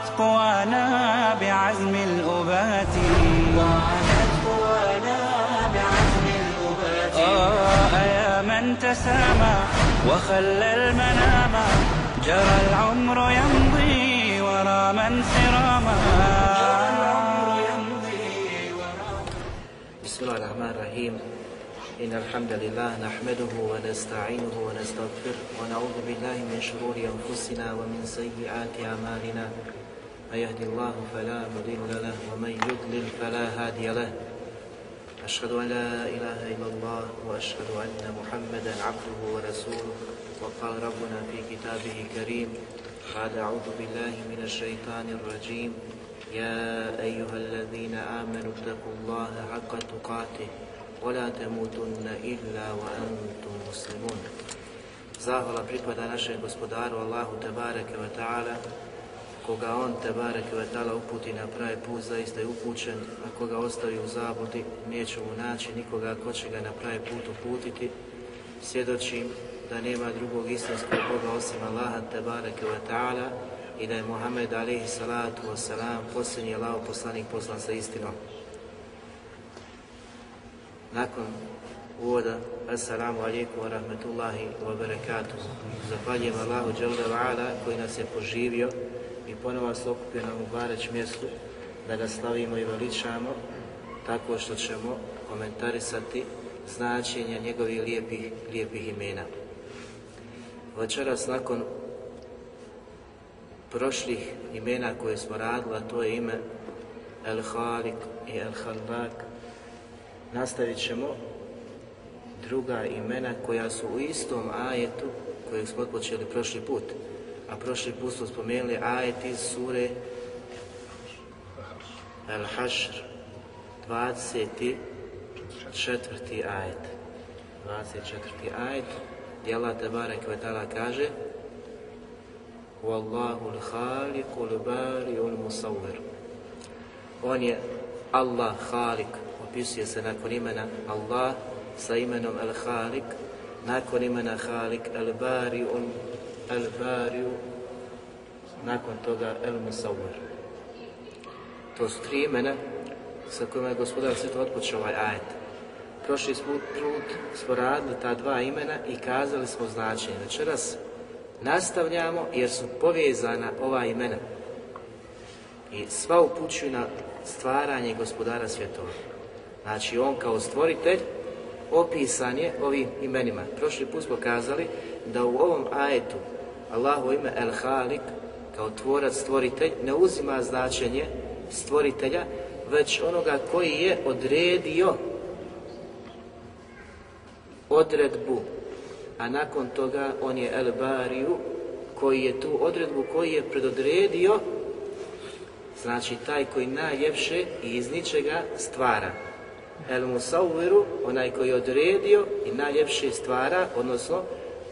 ضاعت قوانا بعزم الأبات ضاعت قوانا بعزم الأبات آه يا من تسامى وخلى المنام جرى العمر يمضي ورا من سراما بسم الله الرحمن الرحيم إن الحمد لله نحمده ونستعينه ونستغفره ونعوذ بالله من شرور أنفسنا ومن سيئات أعمالنا من يهدي الله فلا مضل له ومن يضلل فلا هادي له أشهد أن لا إله إلا الله وأشهد أن محمدا عبده ورسوله وقال ربنا في كتابه كريم بعد أعوذ بالله من الشيطان الرجيم يا أيها الذين آمنوا اتقوا الله حق تقاته ولا تموتن إلا وأنتم مسلمون Zahvala pripada našem gospodaru Allahu Tebareke wa koga on te barek vetala uputi na pravi put zaista je upućen, a koga ostavi u zabudi neće mu naći nikoga ko će ga na pravi put uputiti. svjedoči da nema drugog istinskog Boga osim Allaha te barek vetala i da je Muhammed alihi salatu wasalam posljednji Allaho poslanik poslan sa istinom. Nakon uvoda Assalamu alaikum wa rahmetullahi wa barakatuh. Zahvaljujem Allahu Đalda koji nas je poživio i ponovo se okupljeno u Bareć mjestu da ga slavimo i veličamo tako što ćemo komentarisati značenja njegovih lijepih, imena. Večeras nakon prošlih imena koje smo radili, a to je ime El Halik i El Halak, nastavit ćemo druga imena koja su u istom ajetu kojeg smo otpočeli prošli put. a prošli put smo spomenuli ajet iz sure al hashr 24. ajet. 24. ajet, gdje Allah Tebarek Kvetala kaže Wallahu l-Khaliq ul bari ul musawir On je Allah Khaliq, opisuje se nakon imena Allah sa imenom Al-Khaliq, nakon imena Khaliq Al-Bari l-Musawir El nakon toga El Musawir. To su tri imena sa kojima je gospodar sveta otpočeo ovaj ajet. Prošli smo put smo radili ta dva imena i kazali smo značenje. Večeras nastavljamo jer su povezana ova imena. I sva upućuju na stvaranje gospodara svjetova. Znači on kao stvoritelj opisan je ovim imenima. Prošli put smo kazali da u ovom ajetu Allahu ime El Halik kao tvorac, stvoritelj, ne uzima značenje stvoritelja, već onoga koji je odredio odredbu, a nakon toga on je El Bariju, koji je tu odredbu koji je predodredio, znači taj koji najljepše i iz ničega stvara. El Musawiru, onaj koji je odredio i najljepše stvara, odnosno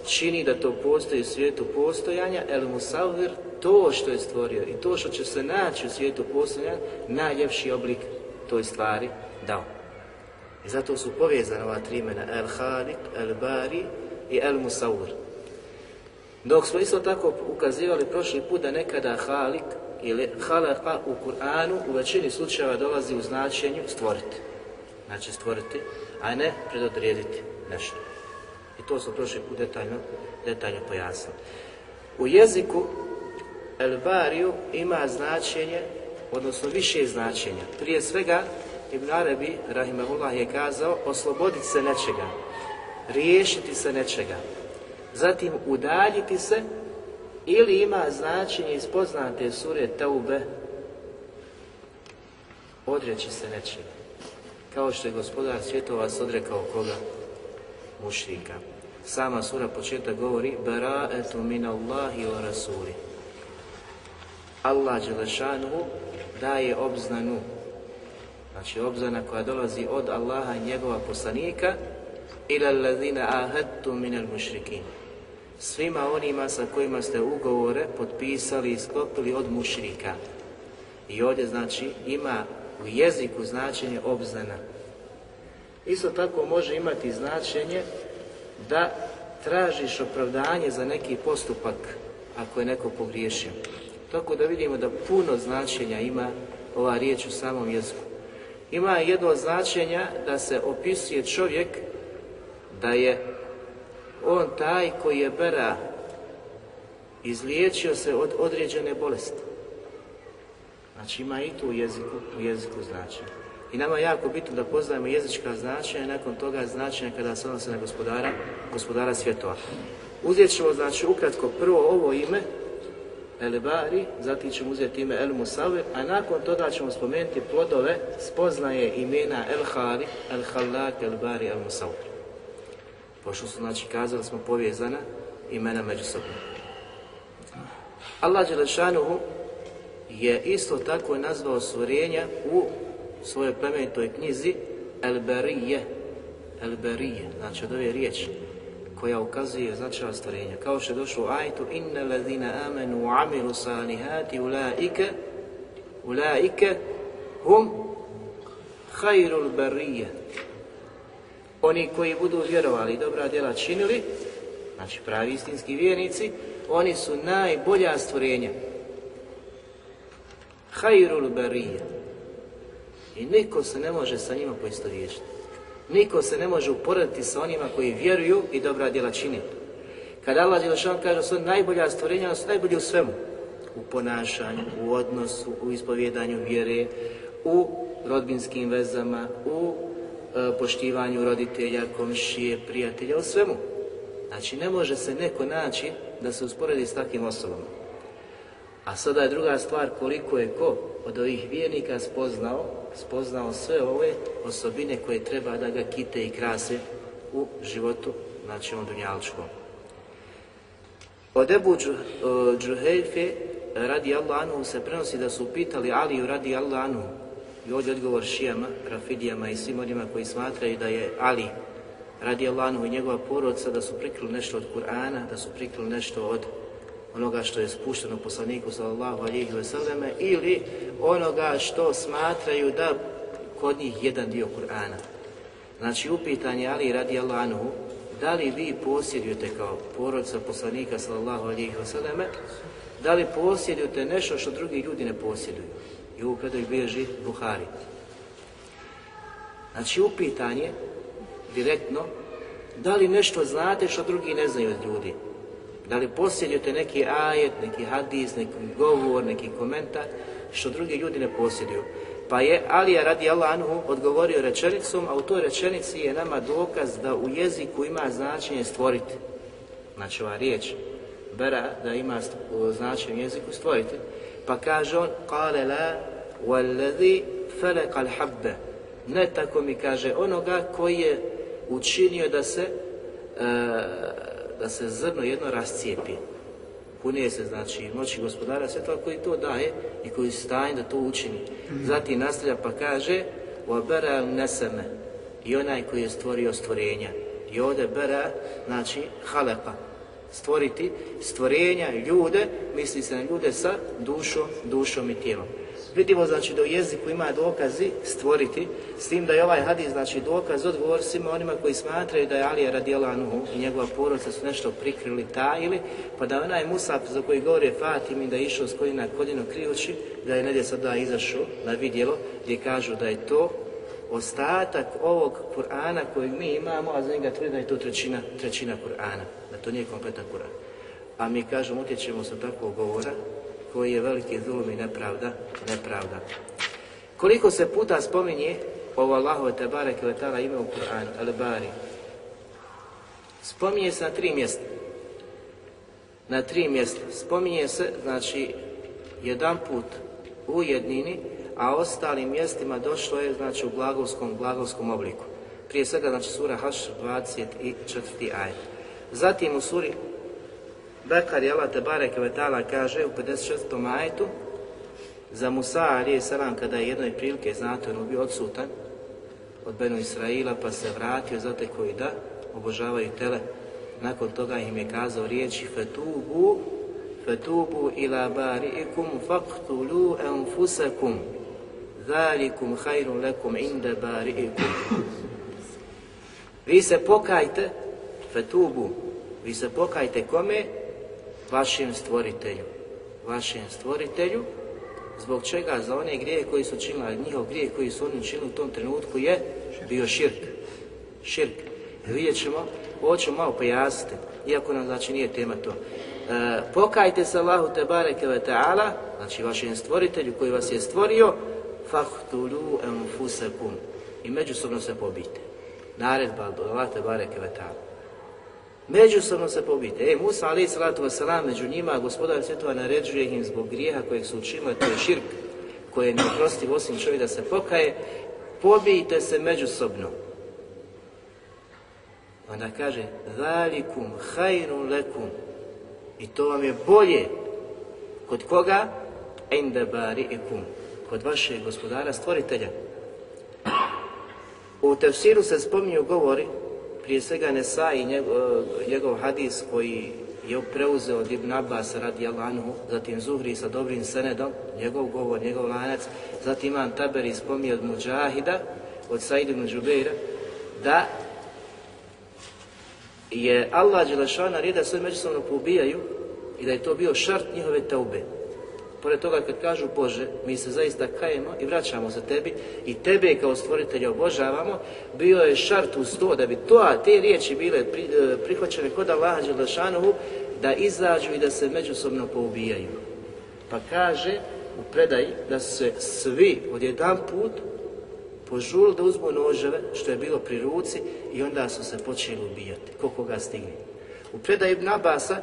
čini da to postoji u svijetu postojanja, el musavir to što je stvorio i to što će se naći u svijetu postojanja, najljepši oblik toj stvari dao. I zato su povezane ova tri imena, el halik, el bari i el musavir. Dok smo isto tako ukazivali prošli put da nekada halik ili halaka u Kur'anu u većini slučajeva dolazi u značenju stvoriti. Znači stvoriti, a ne predodrijediti nešto. To smo prošli put detaljno, detaljno pojasnili. U jeziku elbariju ima značenje, odnosno više značenja. Prije svega, Ibn Arabi, rahimahullah, je kazao osloboditi se nečega, riješiti se nečega, zatim udaljiti se ili ima značenje iz poznate sure Taube, odreći se nečega. Kao što je gospodar svjetova odrekao koga? Mušrika sama sura početak govori Bara'etu min Allahi wa Rasuli. Allah Đelešanu daje obznanu. Znači obznana koja dolazi od Allaha i njegova poslanika ila allazina ahadtu al mušrikin. Svima onima sa kojima ste ugovore potpisali i sklopili od mušrika. I ovdje znači ima u jeziku značenje obznana. Isto tako može imati značenje da tražiš opravdanje za neki postupak ako je neko pogriješio. Tako da vidimo da puno značenja ima ova riječ u samom jeziku. Ima jedno značenja da se opisuje čovjek da je on taj koji je bera izliječio se od određene bolesti. Znači ima i tu u jeziku, u jeziku značenja. I nama je jako bitno da poznajemo jezička značenja i nakon toga značenja kada se odnose na gospodara, gospodara svjetova. Uzet ćemo znači ukratko prvo ovo ime Elebari, zatim ćemo uzeti ime El Musawir, a nakon toga ćemo spomenuti plodove spoznaje imena El Hali, El Halak, El Bari, El Musawir. Pošto su znači kazali smo povezana imena međusobno. Allah Đelešanuhu je isto tako nazvao stvorenja u svojoj plemenitoj knjizi El Berije, El Berije, znači od ove riječi koja ukazuje značaj stvorenja. Kao što je došlo u ajtu Inna ladina amenu u amilu salihati ulaike ulaike hum hajrul berije. Oni koji budu vjerovali i dobra djela činili, znači pravi istinski vjernici, oni su najbolja stvorenja. Hajrul berije i niko se ne može sa njima poistoviješiti. Niko se ne može uporediti sa onima koji vjeruju i dobra djela čini. Kada Allah kažu kaže su najbolja stvorenja, su najbolji u svemu. U ponašanju, u odnosu, u ispovjedanju vjere, u rodbinskim vezama, u e, poštivanju roditelja, komšije, prijatelja, u svemu. Znači ne može se neko naći da se usporedi s takvim osobama. A sada je druga stvar koliko je ko od ovih vjernika spoznao spoznao sve ove osobine koje treba da ga kite i krase u životu, znači on dunjalčkom. Od Ebu Džuhejfe radi Allahanu se prenosi da su pitali Aliju radi Allahanu i ovdje odgovor šijama, rafidijama i svim onima koji smatraju da je Ali radi Allahanu i njegova porodca da su prikrili nešto od Kur'ana, da su prikrili nešto od onoga što je spušteno poslaniku sallallahu alihi ili onoga što smatraju da kod njih jedan dio Kur'ana. Znači upitanje Ali radi Allahu da li vi posjedujete kao porodca poslanika sallallahu alihi da li posjedujete nešto što drugi ljudi ne posjeduju. I u ih bježi Buhari. Znači upitanje direktno da li nešto znate što drugi ne znaju od ljudi. Da li posjedujete neki ajet, neki hadis, neki govor, neki komentar, što drugi ljudi ne posjeduju. Pa je Alija radi Allahu odgovorio rečenicom, a u toj rečenici je nama dokaz da u jeziku ima značenje stvoriti. Znači ova riječ, bera, da ima značenje u jeziku stvoriti. Pa kaže on, kale la, ne tako mi kaže onoga koji je učinio da se e, da se zrno jedno rascijepi. punije se znači moći gospodara to koji to daje i koji staje da to učini. Mhm. Zatim nastavlja pa kaže وَبَرَا نَسَمَ i onaj koji je stvorio stvorenja. I ovdje bera, znači halepa, stvoriti stvorenja, ljude, misli se na ljude sa dušom, dušom i tijelom. Vidimo znači da u jeziku ima dokazi stvoriti, s tim da je ovaj hadis znači dokaz odgovor svima onima koji smatraju da je Alija radijalanu i njegova porodica su nešto prikrili, tajili, pa da onaj Musab za koji govori Fatim i da je išao s koljina koljino krijući, da je negdje sada izašao na vidjelo gdje kažu da je to ostatak ovog Kur'ana kojeg mi imamo, a za njega tvrdi da je to trećina, trećina Kur'ana, da to nije kompletan Kur'an. A pa mi kažemo, utječemo od takvog govora koji je veliki zulum i nepravda, nepravda. Koliko se puta spominje ovo Allahove te bareke ta ime u Kuranu, bari spominje se na tri mjesta. Na tri mjesta. Spominje se, znači, jedan put u jednini, a ostalim mjestima došlo je, znači, u glagolskom, glagolskom obliku. Prije svega, znači, sura Haš 24. aj. Zatim u suri Dakar i Allah Tebare Kvetala kaže u 56. majetu za Musa je salam kada je jednoj prilike, znate, on bio odsutan od Benu Israila pa se vratio, znate koji da, obožavaju tele. Nakon toga im je kazao riječi fetubu, fetubu ila bari'ikum faktulu enfusakum zalikum hajru lekum inde bari'ikum. Vi se pokajte, fetubu, vi se pokajte kome? Vašem stvoritelju. vašem stvoritelju, zbog čega za one grije koji su činili, njihov grije koji su oni činili u tom trenutku je bio širk. Širk. E, vidjet ćemo, ovo malo pojasniti, iako nam znači nije tema to. E, pokajte se Allahu te bareke ve ta'ala, znači vašem stvoritelju koji vas je stvorio, fahtulu enfusekum i međusobno se pobijte. Naredba Allah te bareke ve ta'ala. Međusobno se pobijte. E, Musa alaih salatu wasalam među njima, gospodar svjetova naređuje im zbog grijeha kojeg su učinili, to je širk, koji je neoprostiv osim čovjek da se pokaje, pobijte se međusobno. Onda kaže, hajrun lekum. I to vam je bolje. Kod koga? Kod vašeg gospodara stvoritelja. U tefsiru se spominju govori prije svega Nesa i e, njegov, hadis koji je preuzeo od Ibn Abbas radi zatim Zuhri sa dobrim senedom, njegov govor, njegov lanac, zatim Imam Taberi spominje od Mujahida, od Said ibn da je Allah Đelešana da sve međusobno poubijaju i da je to bio šart njihove taube. Pored toga kad kažu Bože, mi se zaista kajemo i vraćamo za tebi i tebe kao stvoritelja obožavamo, bio je šart uz to da bi to, te riječi bile pri, e, prihvaćene kod Allaha Đelešanovu, da izađu i da se međusobno poubijaju. Pa kaže u predaji da su se svi odjedan put požuli da uzmu noževe što je bilo pri ruci i onda su se počeli ubijati, koliko koga stigne. U predaji Nabasa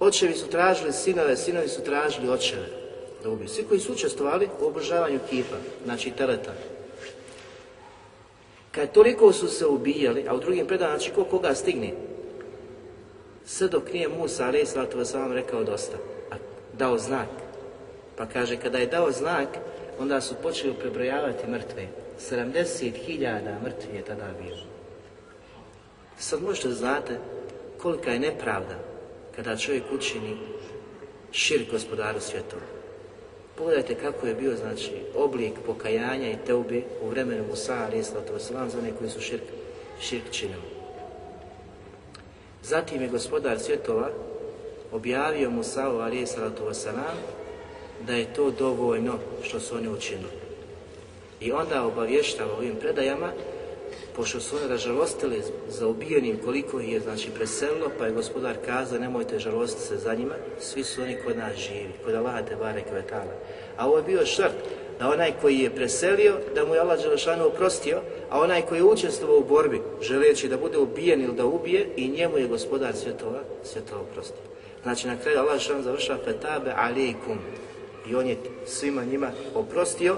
očevi su tražili sinove, sinovi su tražili očeve da ubiju. Svi koji su učestvovali u obožavanju kipa, znači teleta. Kad toliko su se ubijali, a u drugim predama, znači ko koga stigne, sve dok nije Musa, ali sam rekao dosta, a dao znak. Pa kaže, kada je dao znak, onda su počeli prebrojavati mrtve. 70.000 mrtvi je tada bilo. Sad možete znate kolika je nepravda kada čovjek učini šir gospodaru svjetova. Pogledajte kako je bio znači oblik pokajanja i teube u vremenu Musa a.s. za one koji su širk, širk činili. Zatim je gospodar svjetova objavio Musa a.s. da je to dovoljno što su oni učinili. I onda obavještava ovim predajama pošto su oni ga za ubijenim koliko ih je znači preselilo, pa je gospodar kazao nemojte žalostiti se za njima, svi su oni kod nas živi, kod Allaha te bare kvetala. A ovo je bio šrt da onaj koji je preselio, da mu je Allah Đelešanu oprostio, a onaj koji je učestvovao u borbi, želeći da bude ubijen ili da ubije, i njemu je gospodar svjetova, svjetova oprostio. Znači na kraju Allah Đelešanu završava petabe alijekum, i on je svima njima oprostio,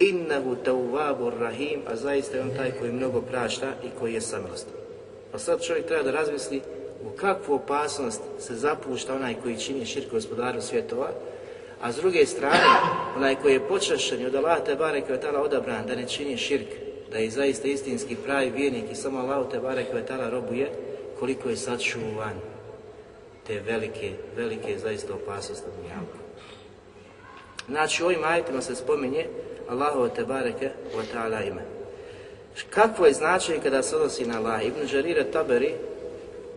Innahu Vabor rahim, a zaista je on taj koji mnogo prašta i koji je samilostan. Pa sad čovjek treba da razmisli u kakvu opasnost se zapušta onaj koji čini širk gospodaru svjetova, a s druge strane, onaj koji je počašen i od Allah te barek je tala odabran da ne čini širk, da je zaista istinski pravi vjernik i samo Allah te barek je robuje, koliko je sačuvan te velike, velike zaista opasnosti na Znači u ovim ajitima se spominje te bareke wa ta'ala ime. Kakvo je značenje kada se odnosi na Allah? Ibn Jarire Taberi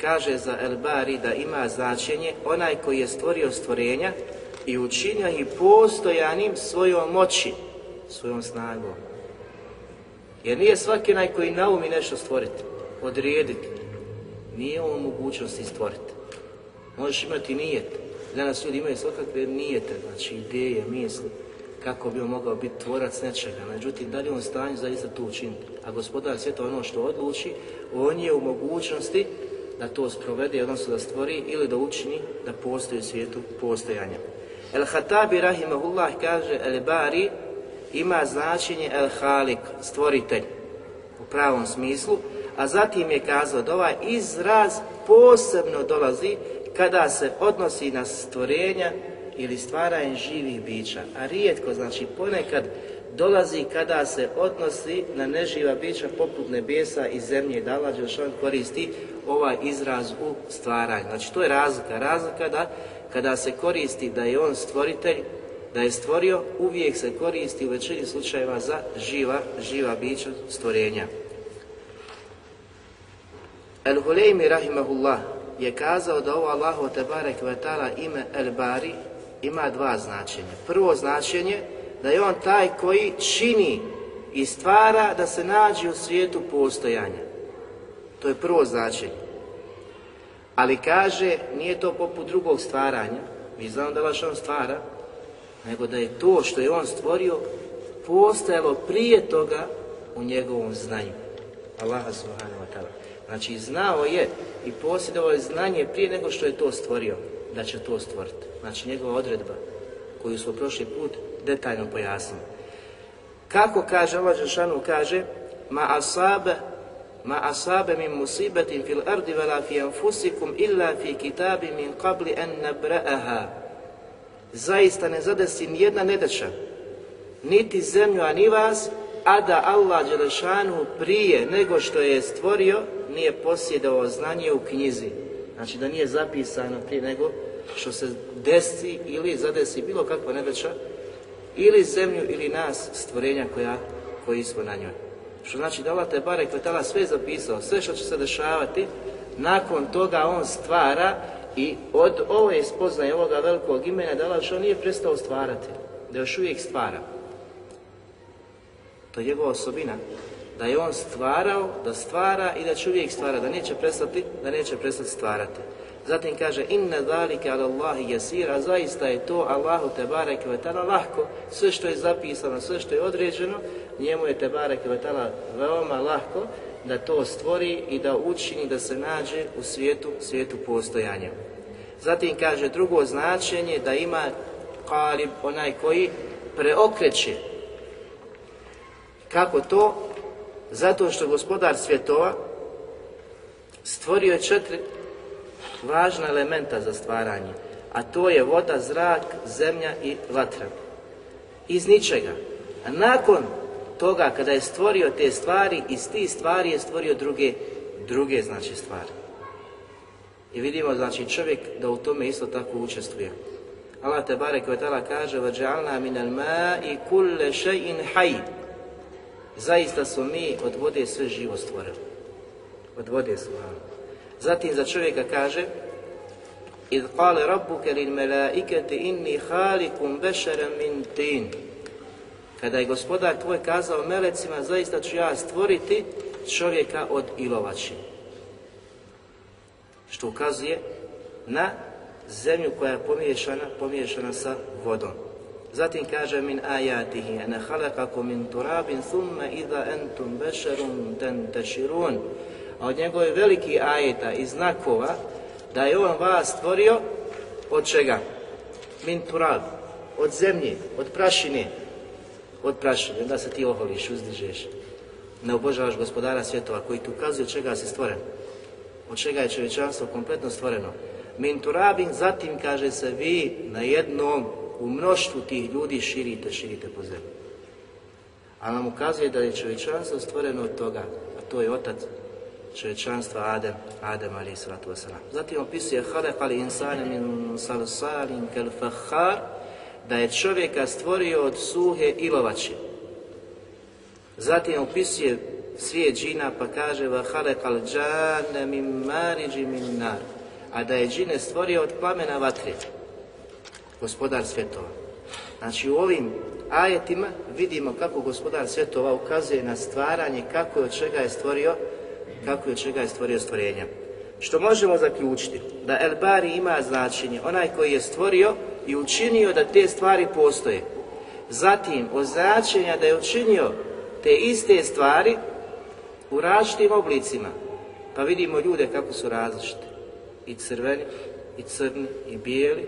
kaže za El Bari da ima značenje onaj koji je stvorio stvorenja i učinio ih postojanim svojom moći, svojom snagom. Jer nije svaki onaj koji naumi nešto stvoriti, odrijediti, nije on mogućnosti stvoriti. Možeš imati nijet. Danas ljudi imaju svakakve nijete, znači ideje, misli kako bi on mogao biti tvorac nečega. Međutim, da li on stanju zaista to učiniti? A gospodar svijeta ono što odluči, on je u mogućnosti da to sprovede, odnosno da stvori ili da učini da postoji u svijetu postojanja. El-Hatabi rahimahullah kaže El-Bari ima značenje El-Halik, stvoritelj u pravom smislu, a zatim je kazao da ovaj izraz posebno dolazi kada se odnosi na stvorenja ili stvaranje živih bića, a rijetko, znači ponekad dolazi kada se odnosi na neživa bića poput nebesa i zemlje da on koristi ovaj izraz u stvaranju. Znači to je razlika. Razlika da kada se koristi da je on stvoritelj, da je stvorio, uvijek se koristi u većini slučajeva za živa, živa bića stvorenja. El i Rahimahullah je kazao da ovo Allahu Tebarek Vatala ime El Bari ima dva značenja. Prvo značenje da je on taj koji čini i stvara da se nađe u svijetu postojanja. To je prvo značenje. Ali kaže, nije to poput drugog stvaranja, mi znamo da vaš on stvara, nego da je to što je on stvorio postojalo prije toga u njegovom znanju. Allaha subhanahu wa ta'ala. Znači, znao je i posjedovao je znanje prije nego što je to stvorio, da će to stvoriti znači njegova odredba koju smo prošli put detaljno pojasnili. Kako kaže Allah Žešanu, kaže ma asabe ma asabe min musibetim fil ardi vela fi anfusikum illa fi kitabi min qabli an nabra'aha zaista ne zadesi jedna nedeća, niti zemlju, a ni vas, a da Allah Želešanu prije nego što je stvorio, nije posjedao znanje u knjizi. Znači da nije zapisano prije nego što se desi ili zadesi bilo kakva neveća ili zemlju ili nas stvorenja koja, koji smo na njoj. Što znači da Allah te barek sve zapisao, sve što će se dešavati, nakon toga on stvara i od ove spoznaje ovoga velikog imena da Allah što nije prestao stvarati, da još uvijek stvara. To je njegova osobina, da je on stvarao, da stvara i da će uvijek stvara, da neće prestati, da neće prestati stvarati. Zatim kaže, inna zalika ala Allahi jasira zaista je to Allahu te vatala lahko, sve što je zapisano, sve što je određeno, njemu je i vatala veoma lahko da to stvori i da učini da se nađe u svijetu, svijetu postojanja. Zatim kaže drugo značenje da ima kalib, onaj koji preokreće. Kako to? Zato što gospodar svjetova stvorio je četiri važna elementa za stvaranje, a to je voda, zrak, zemlja i vatra. Iz ničega. A nakon toga kada je stvorio te stvari, iz tih stvari je stvorio druge, druge znači stvari. I vidimo znači čovjek da u tome isto tako učestvuje. Allah te bare koje tala kaže وَجَعَلْنَا مِنَ الْمَاءِ كُلَّ شَيْءٍ Zaista smo mi od vode sve živo stvorili. Od vode su Zatim za čovjeka kaže Id kale rabbuke lil melaikete inni halikum bešara min tin Kada je gospodar tvoj kazao melecima zaista ću ja stvoriti čovjeka od ilovači Što ukazuje na zemlju koja je pomiješana, pomiješana sa vodom. Zatim kaže min ajatihi ene halakakum min turabin thumma idha entum basharun tantashirun a od njegove veliki ajeta i znakova da je on vas stvorio od čega? Min od zemlje, od prašine, od prašine, onda se ti oholiš, uzdižeš. Ne obožavaš gospodara svjetova koji ti ukazuje od čega si stvoren, od čega je čovječanstvo kompletno stvoreno. Minturabin zatim kaže se vi na jednom u mnoštvu tih ljudi širite, širite po zemlji. A nam ukazuje da je čovječanstvo stvoreno od toga, a to je otac čovječanstva Adem, Adem ali sratu wasalam. Zatim opisuje Halef ali insanem in salsalim kel fahar, da je čovjeka stvorio od suhe ilovače. Zatim opisuje svijet džina pa kaže Vahale kal džane min mariđi min nar, a da je džine stvorio od plamena vatre, gospodar svjetova. Znači u ovim ajetima vidimo kako gospodar svjetova ukazuje na stvaranje, kako je od čega je stvorio kako i čega je stvorio stvorenja. Što možemo zaključiti, da El Bari ima značenje, onaj koji je stvorio i učinio da te stvari postoje. Zatim, od značenja da je učinio te iste stvari u različitim oblicima. Pa vidimo ljude kako su različite. I crveni, i crni, i bijeli.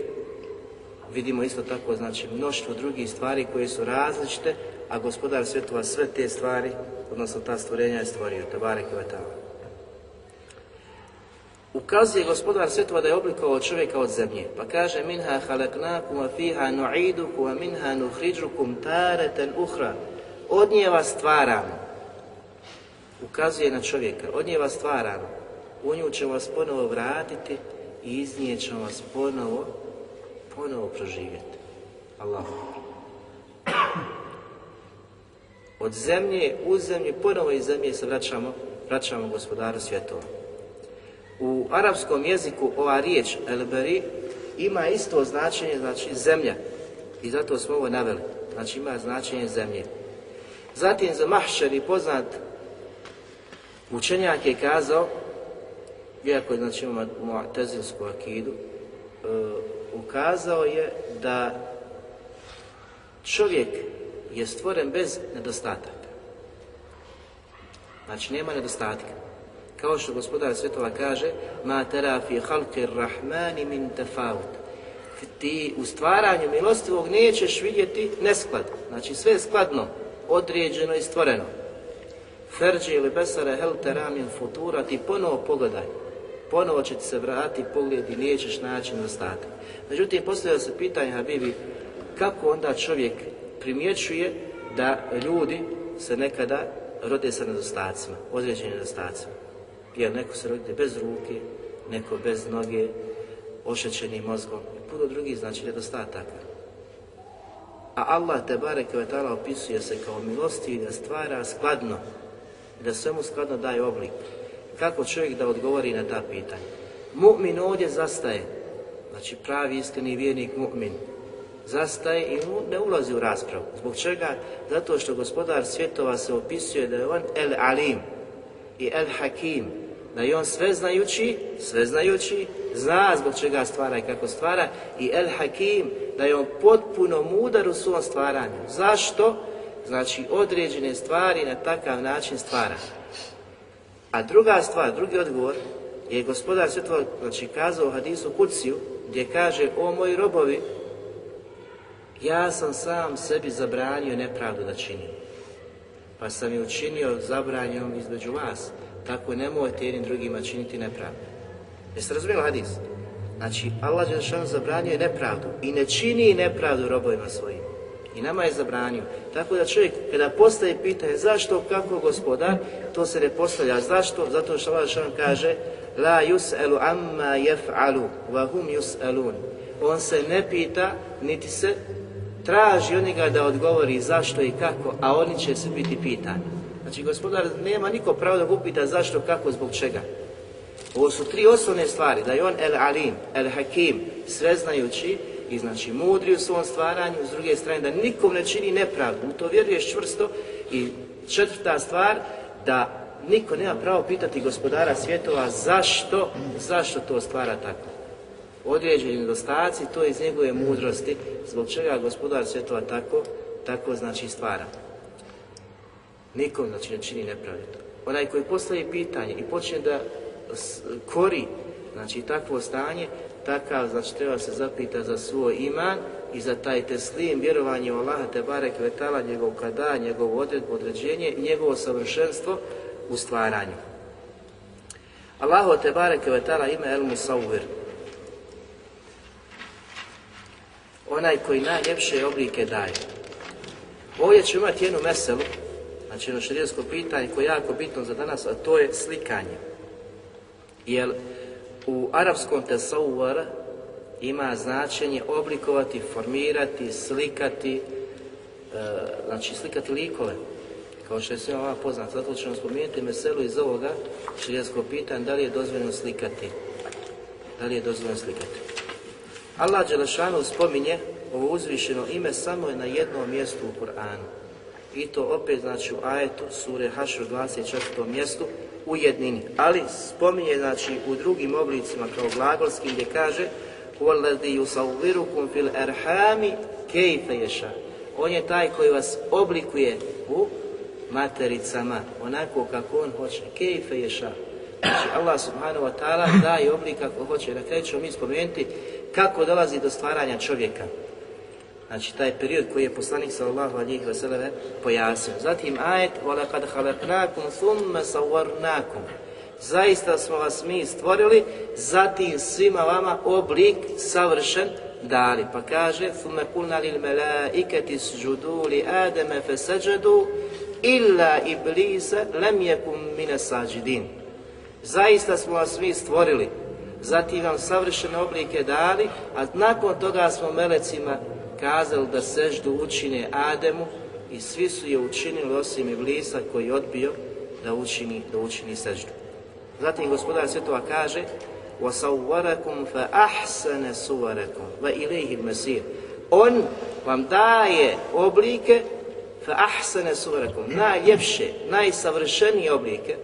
Vidimo isto tako, znači, mnoštvo drugih stvari koje su različite, a gospodar svjetova sve te stvari, odnosno ta stvorenja je stvorio. i kvetala. Ukazuje gospodar Svjetova da je oblikovao čovjeka od zemlje. Pa kaže minha halaknakum kuma fiha a minha nukhrijukum taratan uhra Od nje vas stvaramo. Ukazuje na čovjeka. Od nje vas stvaramo. U nju ćemo vas ponovo vratiti i iz nje ćemo vas ponovo ponovo proživjeti. Allah. Od zemlje u zemlju, ponovo iz zemlje se vraćamo, vraćamo gospodaru svjetova. U arapskom jeziku ova riječ elberi ima isto značenje, znači zemlja. I zato smo ovo naveli. Znači ima značenje zemlje. Zatim za mahšer i poznat učenjak je kazao, iako znači imamo tezinsku akidu, e, ukazao je da čovjek je stvoren bez nedostataka. Znači nema nedostatka. Kao što gospodar svetova kaže, ma tera fi halki rahmani min tefaut. Ti u stvaranju milostivog nećeš vidjeti nesklad. Znači sve je skladno, određeno i stvoreno. Ferđi ili besare hel min futura, ti ponovo pogledaj. Ponovo će ti se vratiti pogled i nećeš naći nedostatak. Međutim, postavlja se pitanje, Habibi, kako onda čovjek primjećuje da ljudi se nekada rode sa nedostacima, određenim nedostacima jer neko se rodite bez ruke, neko bez noge, ošećeni mozgom i puno drugih znači nedostataka. A Allah te bare vetala opisuje se kao milosti i da stvara skladno, da svemu skladno daje oblik. Kako čovjek da odgovori na ta pitanja? Mu'min ovdje zastaje, znači pravi iskreni vjernik mu'min, zastaje i ne ulazi u raspravu. Zbog čega? Zato što gospodar svjetova se opisuje da je on el-alim i el-hakim, da je on sve znajući, zna zbog čega stvara i kako stvara i El Hakim, da je on potpuno mudar u svom stvaranju. Zašto? Znači određene stvari na takav način stvara. A druga stvar, drugi odgovor je gospodar svjetlo, znači kazao u hadisu Kuciju, gdje kaže, o moji robovi, ja sam sam sebi zabranio nepravdu da činim. Pa sam je učinio zabranjenom između vas tako nemojte jednim drugima činiti nepravdu. Jeste razumijeli hadis? Znači, Allah Đelšan je nepravdu i ne čini nepravdu robovima svojim. I nama je zabranio. Tako da čovjek kada postaje pitanje zašto, kako gospodar, to se ne postavlja. Zašto? Zato što Allah kaže La yus'elu amma yef'alu wa hum On se ne pita, niti se traži od njega da odgovori zašto i kako, a oni će se biti pitani. Znači gospodar nema niko pravo da upita zašto, kako, zbog čega. Ovo su tri osnovne stvari, da je on el alim, el hakim, sveznajući i znači mudri u svom stvaranju, s druge strane da nikom ne čini nepravdu, u to vjeruješ čvrsto i četvrta stvar, da niko nema pravo pitati gospodara svjetova zašto, zašto to stvara tako. Određeni nedostaci, to je iz njegove mudrosti, zbog čega gospodar svjetova tako, tako znači stvara nikom znači ne čini nepravedno. Onaj koji postavi pitanje i počne da kori znači takvo stanje, takav znači treba se zapita za svoj iman i za taj teslim, vjerovanje u Allaha te barek vetala, njegov kada, njegov odredbu, određenje i njegovo savršenstvo u stvaranju. Allahu te barek vetala ime El Musawir. Onaj koji najljepše oblike daje. Ovdje ću imati jednu meselu znači jedno širijesko pitanje koje je jako bitno za danas, a to je slikanje. Jer u arapskom tesauvar ima značenje oblikovati, formirati, slikati, e, znači slikati likove. Kao što je svima vama poznat, zato ćemo spomenuti meselu iz ovoga širijesko pitanje, da li je dozvoljeno slikati. Da li je dozvoljeno slikati. Allah Đelešanu spominje ovo uzvišeno ime samo je na jednom mjestu u Kur'anu i to opet znači u ajetu sure Hašr 24. mjestu u jednini. Ali spominje znači u drugim oblicima kao glagolskim gdje kaže يُسَوِّرُكُمْ فِي الْأَرْحَامِ كَيْفَ On je taj koji vas oblikuje u matericama, onako kako on hoće. كَيْفَ يَشَا Znači Allah subhanahu wa ta'ala daje oblik kako hoće. Na kraju mi spomenuti kako dolazi do stvaranja čovjeka. Znači taj period koji je poslanik sallallahu alihi wasallam pojasnio. Zatim ajet وَلَقَدْ خَلَقْنَاكُمْ ثُمَّ سَوَرْنَاكُمْ Zaista smo vas mi stvorili, zatim svima vama oblik savršen dali. Pa kaže ثُمَّ قُلْنَا لِلْمَلَائِكَةِ سُجُدُوا لِآدَمَ فَسَجَدُوا إِلَّا إِبْلِيسَ لَمْ يَكُمْ مِنَ سَجِدِينَ Zaista smo vas mi stvorili, zatim vam savršene oblike dali, a nakon toga smo melecima kazali da seždu učine Ademu i svi su je učinili osim Iblisa koji je odbio da učini, da učini seždu. Zatim gospodar svjetova kaže وَسَوَّرَكُمْ فَأَحْسَنَ سُوَرَكُمْ وَإِلَيْهِ الْمَسِيرُ On vam daje oblike فَأَحْسَنَ سُوَرَكُمْ najljepše, najsavršenije oblike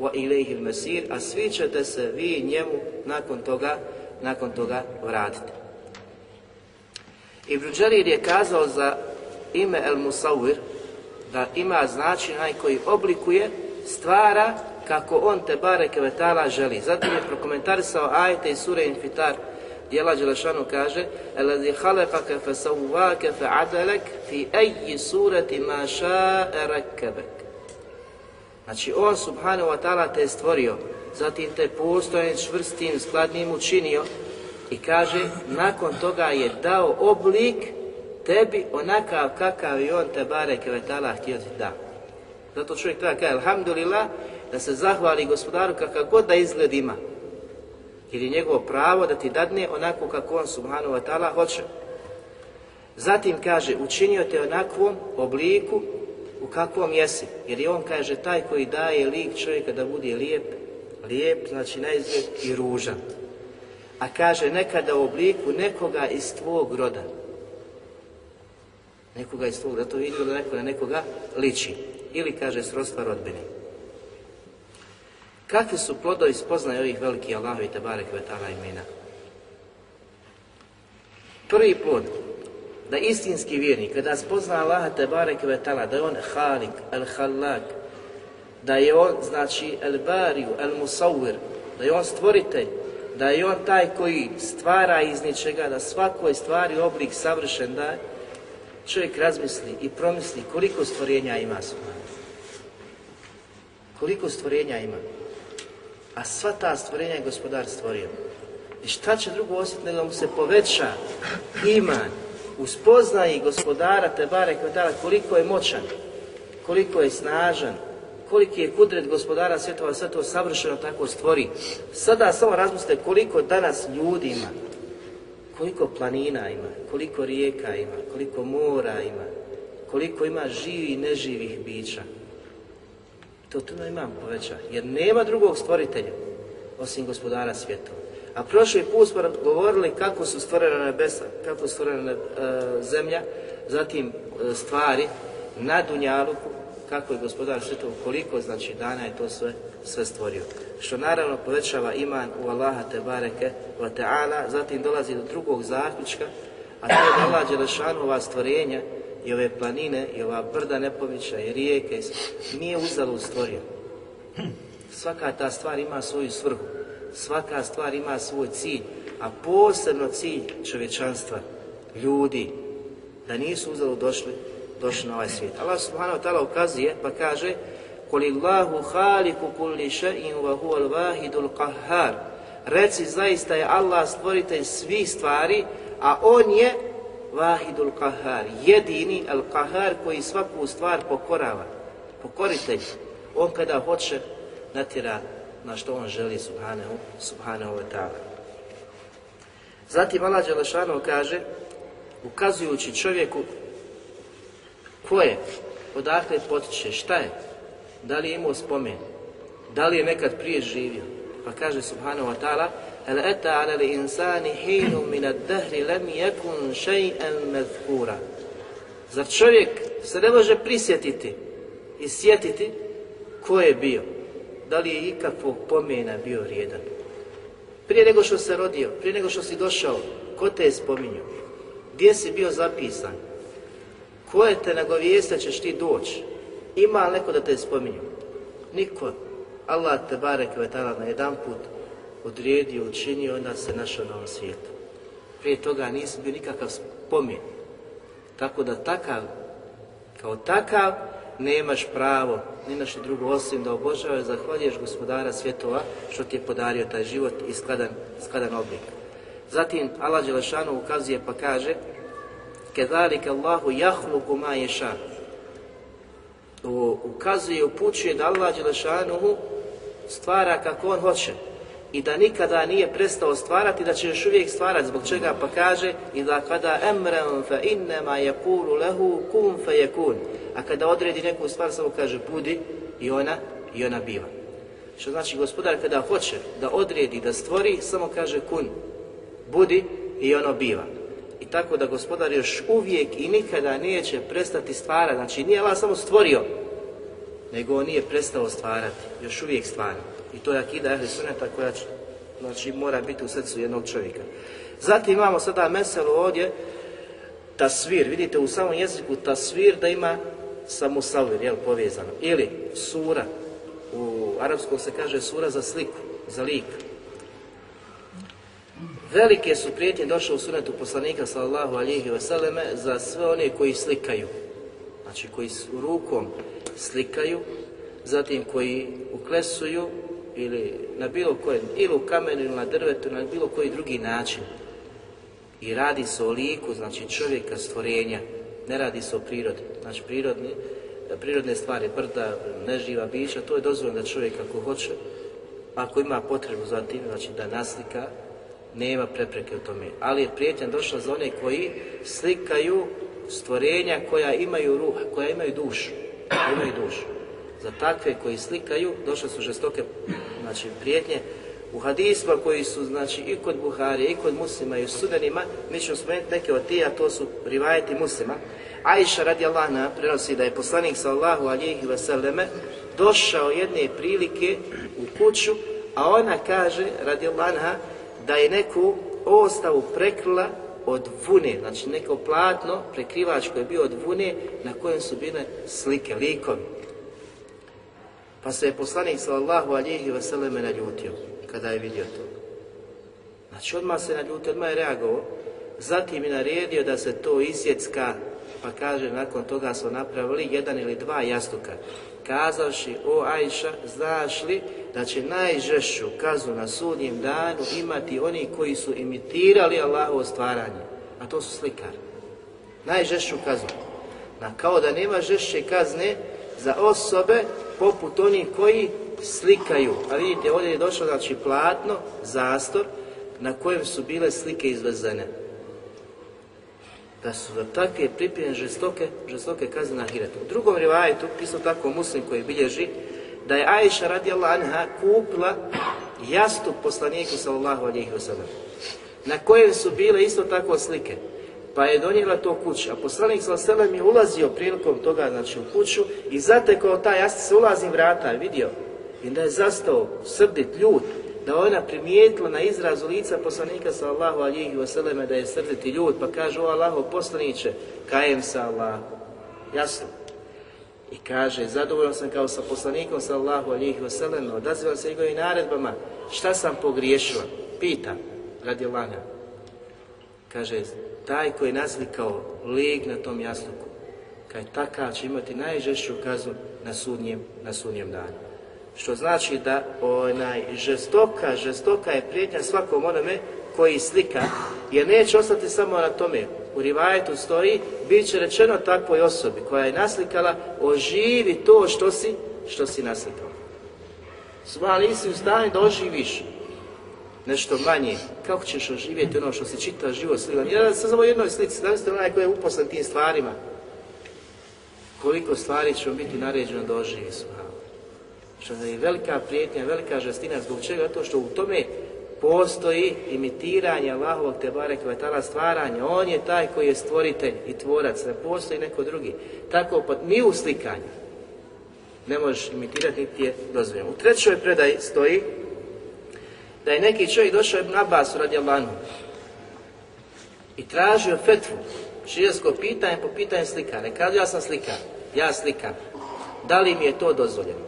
وَإِلَيْهِ الْمَسِيرُ a svi ćete se vi njemu nakon toga, nakon toga vratiti. I je kazao za ime El Musawir da ima značaj naj koji oblikuje, stvara kako on te bare kevetala želi. Zatim je prokomentarisao ajte i sure Infitar gdje Lašanu kaže Elezi halepake fe sauvake fe adelek fi eji sureti maša erekebek Znači on subhanahu wa ta'ala te stvorio, zatim te postojen čvrstim, skladnim učinio, i kaže, nakon toga je dao oblik tebi onakav kakav i on te bare kevetala htio ti da. Zato čovjek treba kaže, alhamdulillah, da se zahvali gospodaru kakav god da izgled ima. Jer je njegovo pravo da ti dadne onako kako on subhanu wa hoće. Zatim kaže, učinio te onakvom obliku u kakvom jesi. Jer je on, kaže, taj koji daje lik čovjeka da bude lijep, lijep, znači najizgled i ružan a kaže nekada u obliku nekoga iz tvog roda. Nekoga iz tvog roda, to vidimo da neko na nekoga liči. Ili kaže srodstva rodbine. Kakvi su plodovi spoznaje ovih velikih Allahovi Tebare Kvetala imena? Prvi plod, da istinski vjernik, kada spozna Allaha Tebare Kvetala, da je on Halik, el halak da je on, znači, el bariju el musawir da je on stvoritelj, da je on taj koji stvara iz ničega, da svakoj stvari oblik savršen je, čovjek razmisli i promisli koliko stvorenja ima subhanahu. Koliko stvorenja ima. A sva ta stvorenja je gospodar stvorio. I šta će drugo osjetiti da mu se poveća iman, uspoznaji gospodara te bare koliko je moćan, koliko je snažan, koliki je kudret gospodara svjetova sve to savršeno tako stvori. Sada samo razmislite koliko danas ljudi ima, koliko planina ima, koliko rijeka ima, koliko mora ima, koliko ima živi i neživih bića. To tu imam poveća, jer nema drugog stvoritelja osim gospodara svjetova. A prošli put smo govorili kako su stvorena nebesa, kako su stvorena e, zemlja, zatim e, stvari na Dunjaluku, kako je gospodar svjetov, koliko znači dana je to sve, sve stvorio. Što naravno povećava iman u Allaha te bareke wa ta'ala, zatim dolazi do drugog zaključka, a to je da Allah ova stvorenja i ove planine i ova brda Nepovića i rijeke nije uzalo stvorio. Svaka ta stvar ima svoju svrhu, svaka stvar ima svoj cilj, a posebno cilj čovječanstva, ljudi, da nisu uzalo došli došli na ovaj svijet. Allah subhanahu wa ta'ala ukazuje pa kaže Allahu haliku kulli še'in wa vahidul qahhar Reci zaista je Allah stvoritelj svih stvari, a On je vahidul qahhar, jedini al qahhar koji svaku stvar pokorava. Pokoritelj, On kada hoće natira na što On želi subhanahu, subhanahu wa ta'ala. Zatim Allah Đelešanu kaže, ukazujući čovjeku Ko je? Odakle potiče? Šta je? Da li je imao spomen? Da li je nekad prije živio? Pa kaže subhanahu wa ta'ala El eta ala li insani hinu min dahri lem yakun shay'an madhkura. Zar čovjek se ne može prisjetiti i sjetiti ko je bio? Da li je ikakvog pomena bio rijedan Prije nego što se rodio, prije nego što si došao, ko te je spominjao? Gdje si bio zapisan? Koje je te nagovijeste ćeš ti doći? Ima li neko da te spominju? Niko. Allah te barek ve na jedan put odredio, učinio, onda se našao na ovom svijetu. Prije toga nisi bio nikakav spomin. Tako da takav, kao takav, nemaš pravo ni na drugo osim da obožavaš, zahvaljuješ gospodara svjetova što ti je podario taj život i skladan, skladan oblik. Zatim Allah Đelešanu ukazuje pa kaže Kedalik Allahu jahluku ma ješan. Ovo ukazuje upućuje da Allah stvara kako on hoće i da nikada nije prestao stvarati, da će još uvijek stvarati, zbog čega pa kaže i da kada emrem fa lehu kun fa A kada odredi neku stvar samo kaže budi i ona, i ona biva. Što znači gospodar kada hoće da odredi, da stvori, samo kaže kun, budi i ono biva i tako da gospodar još uvijek i nikada neće prestati stvarati. Znači nije Allah samo stvorio, nego on nije prestao stvarati, još uvijek stvara. I to je akida ehli suneta koja znači, mora biti u srcu jednog čovjeka. Zatim imamo sada meselu ovdje, tasvir, vidite u samom jeziku tasvir da ima samo jel, povezano. Ili sura, u arapskom se kaže sura za sliku, za lik. Velike su prijetnje došle u sunetu poslanika sallallahu alihi vseleme za sve one koji slikaju. Znači koji s rukom slikaju, zatim koji uklesuju ili na bilo kojem, ili u kamenu, ili na drvetu, na bilo koji drugi način. I radi se o liku, znači čovjeka stvorenja, ne radi se o prirodi. Znači prirodni, prirodne stvari, brda, neživa bića, to je dozvoljeno da čovjek ako hoće, ako ima potrebu za tim, znači da naslika, nema prepreke u tome. Ali je prijetnja došla za one koji slikaju stvorenja koja imaju ruha, koja imaju dušu. imaju dušu. Za takve koji slikaju došle su žestoke znači, prijetnje u hadisma koji su znači i kod Buharija i kod muslima, i u sudanima, mi ćemo spomenuti neke od tih, a to su privajati muslima. Aisha radi Allahna prenosi da je poslanik sallahu alihi vseleme došao jedne prilike u kuću, a ona kaže radi Allahna da je neku ostavu prekrila od vune, znači neko platno, prekrivač koji je bio od vune, na kojem su bile slike, Likom. Pa se je poslanik sallallahu alihi vseleme naljutio, kada je vidio to. Znači odmah se naljutio, odmah je reagovao, zatim je naredio da se to isjecka pa kaže nakon toga su napravili jedan ili dva jastuka. Kazavši, o Ajša, znaš li da će najžešću kaznu na sudnjem danu imati oni koji su imitirali Allahovo stvaranje, a to su slikari. Najžešću kaznu. Na kao da nema žešće kazne za osobe poput onih koji slikaju. A vidite, ovdje je došlo znači platno, zastor, na kojem su bile slike izvezene da su za takve pripremljene žestoke, žestoke kazne na hiretu. U drugom rivajetu, pisao tako muslim koji bilježi, da je Aisha radijallahu anha kupila jastu poslaniku sallallahu alihi wasallam, na kojem su bile isto tako slike, pa je donijela to kuću, a poslanik sallallahu alaihi wasallam je ulazio prilikom toga, znači u kuću, i zatekao taj jast se ulazim vrata, vidio, i da je zastao srdit, ljut, da ona primijetila na izrazu lica poslanika Allahu alihi vseleme da je srditi ljud, pa kaže, o Allaho poslaniće, kajem sa Allahu. Jasno. I kaže, zadovoljan sam kao sa poslanikom sallahu alihi vseleme, odazivam se njegovim naredbama, šta sam pogriješila? Pita, radi lana. Kaže, taj koji je naslikao lik na tom jasluku, kaj takav će imati najžešću kaznu na sudnjem, na sudnjem danu. Što znači da onaj, žestoka, žestoka je prijetnja svakom onome koji slika, jer neće ostati samo na tome. U rivajetu stoji, bit će rečeno takvoj osobi koja je naslikala, oživi to što si, što si naslikao. ali nisi u stanju da oživiš nešto manje. Kako ćeš oživjeti ono što si čita život slika? Ja sam samo jednoj slici, ste onaj koji je uposlen tim stvarima. Koliko stvari će biti naređeno da oživi što je velika prijetnja, velika žestina, zbog čega? To što u tome postoji imitiranje Allahovog Tebare Kvetala stvaranja. On je taj koji je stvoritelj i tvorac, ne postoji neko drugi. Tako pa ni u slikanju ne možeš imitirati niti je dozvoljeno. U trećoj predaji stoji da je neki čovjek došao na bas radi Albanu i tražio fetvu, širijsko pitanje po pitanju slikane. Kad ja sam slikar, ja slikam. Da li mi je to dozvoljeno?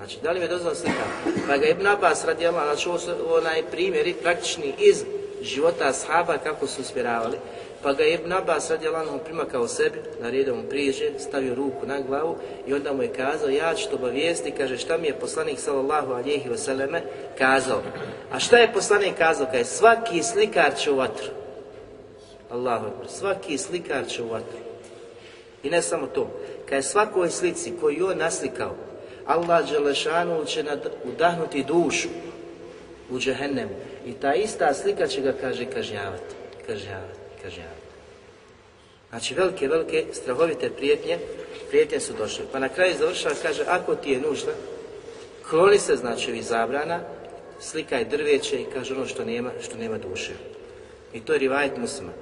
Znači, da li je dozvan slika? Pa ga Ibn Abbas Allah, znači ovo su onaj primjeri praktični iz života ashaba kako su usmjeravali. Pa ga je Ibn Abbas prima primakao sebi, redom mu priže, stavio ruku na glavu i onda mu je kazao, ja ću te obavijesti, kaže šta mi je poslanik sallallahu alihi vseleme kazao. A šta je poslanik kazao? je svaki slikar će u vatru. Allahu svaki slikar će u vatru. I ne samo to, kad je svakoj slici koju on naslikao, Allah Đelešanu će udahnuti dušu u džehennemu. I ta ista slika će ga, kaže, kažnjavati, kažnjavati, kažnjavati. Znači, velike, velike, strahovite prijetnje, prijetnje su došle. Pa na kraju završava, kaže, ako ti je nužda, kloni se, znači, ovih zabrana, slikaj drveće i kaže ono što nema, što nema duše. I to je rivajet muslima.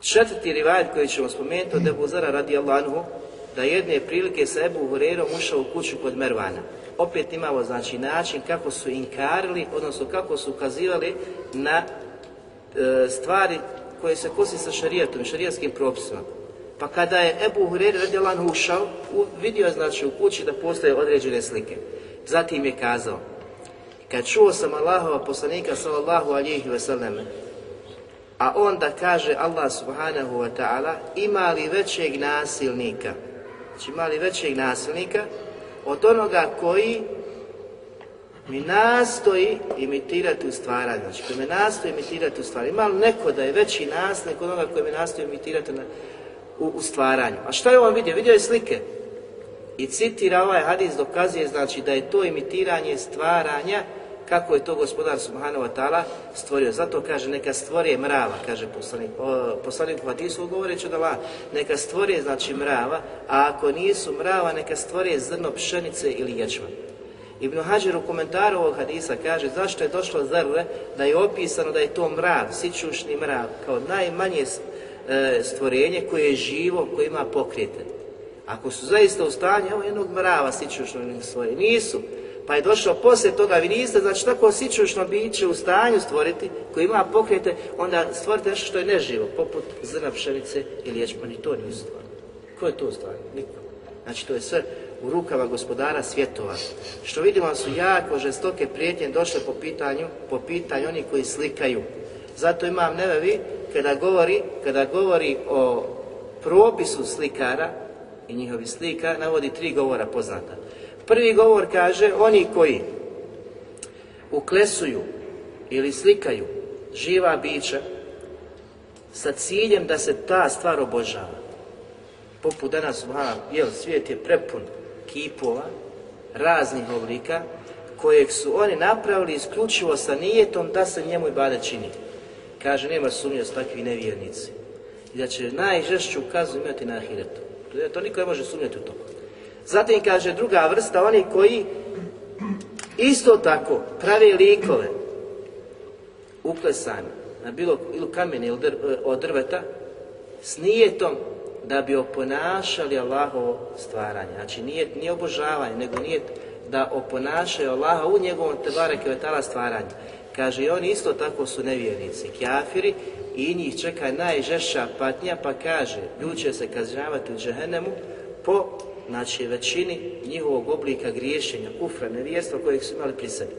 Četvrti rivajet koji ćemo spomenuti od Ebu Zara radi Allahu da jedne prilike sa Ebu Hurerom ušao u kuću kod Mervana. Opet imamo znači način kako su inkarili, odnosno kako su ukazivali na e, stvari koje se kosi sa šarijatom, šarijatskim propisima. Pa kada je Ebu Hurer radijalan ušao, u, vidio je znači u kući da postoje određene slike. Zatim je kazao, kad čuo sam Allahova poslanika sallallahu alihi wasallam, a onda kaže Allah subhanahu wa ta'ala, ima li većeg nasilnika znači mali većeg nasilnika, od onoga koji mi nastoji imitirati u stvaranju, znači koji me nastoji imitirati u stvaranju. Ima li neko da je veći nasilnik od onoga koji me nastoji imitirati na, u, stvaranju? A šta je on vidio? Vidio je slike. I citira ovaj hadis dokazuje znači da je to imitiranje stvaranja kako je to gospodar Subhanahu wa ta'ala stvorio. Zato kaže neka stvorije mrava, kaže poslanik, o, poslanik Hadisu govoreći da la, neka stvorije znači mrava, a ako nisu mrava neka stvorije zrno pšenice ili ječma. Ibn Hajar u komentaru ovog hadisa kaže zašto je došlo zrle da je opisano da je to mrav, sičušni mrav, kao najmanje e, stvorenje koje je živo, koje ima pokrijete. Ako su zaista u stanju, evo jednog mrava sičušnog svoje nisu, pa je došao poslije toga, vi niste, znači tako osjećušno biće u stanju stvoriti, koji ima pokrete, onda stvorite nešto što je neživo, poput zrna pšenice ili ječmani, to nije stvar. Ko je to stvar? Niko. Znači to je sve u rukama gospodara svjetova. Što vidimo su jako žestoke prijetnje došle po pitanju, po pitanju oni koji slikaju. Zato imam vi kada govori, kada govori o propisu slikara i njihovi slika navodi tri govora poznata. Prvi govor kaže, oni koji uklesuju ili slikaju živa bića sa ciljem da se ta stvar obožava. Poput danas, subhanam, jel, svijet je prepun kipova, raznih oblika, kojeg su oni napravili isključivo sa nijetom da se njemu i bada čini. Kaže, nema sumnje s takvi nevjernici. I da će najžešću kaznu imati na ahiretu. To niko ne može sumnjati u to. Zatim kaže druga vrsta, oni koji isto tako prave likove uklesane na bilo ili kamene ili od drveta s nijetom da bi oponašali Allahovo stvaranje. Znači nije, nije obožavanje, nego nije da oponašaju Allaha u njegovom tebare kevetala stvaranje. Kaže, i oni isto tako su nevjernici, kjafiri, i njih čeka najžešća patnja, pa kaže, ljud se kažnjavati u džehennemu po znači većini njihovog oblika griješenja, kufra, nevijestva kojeg su imali pri sebi.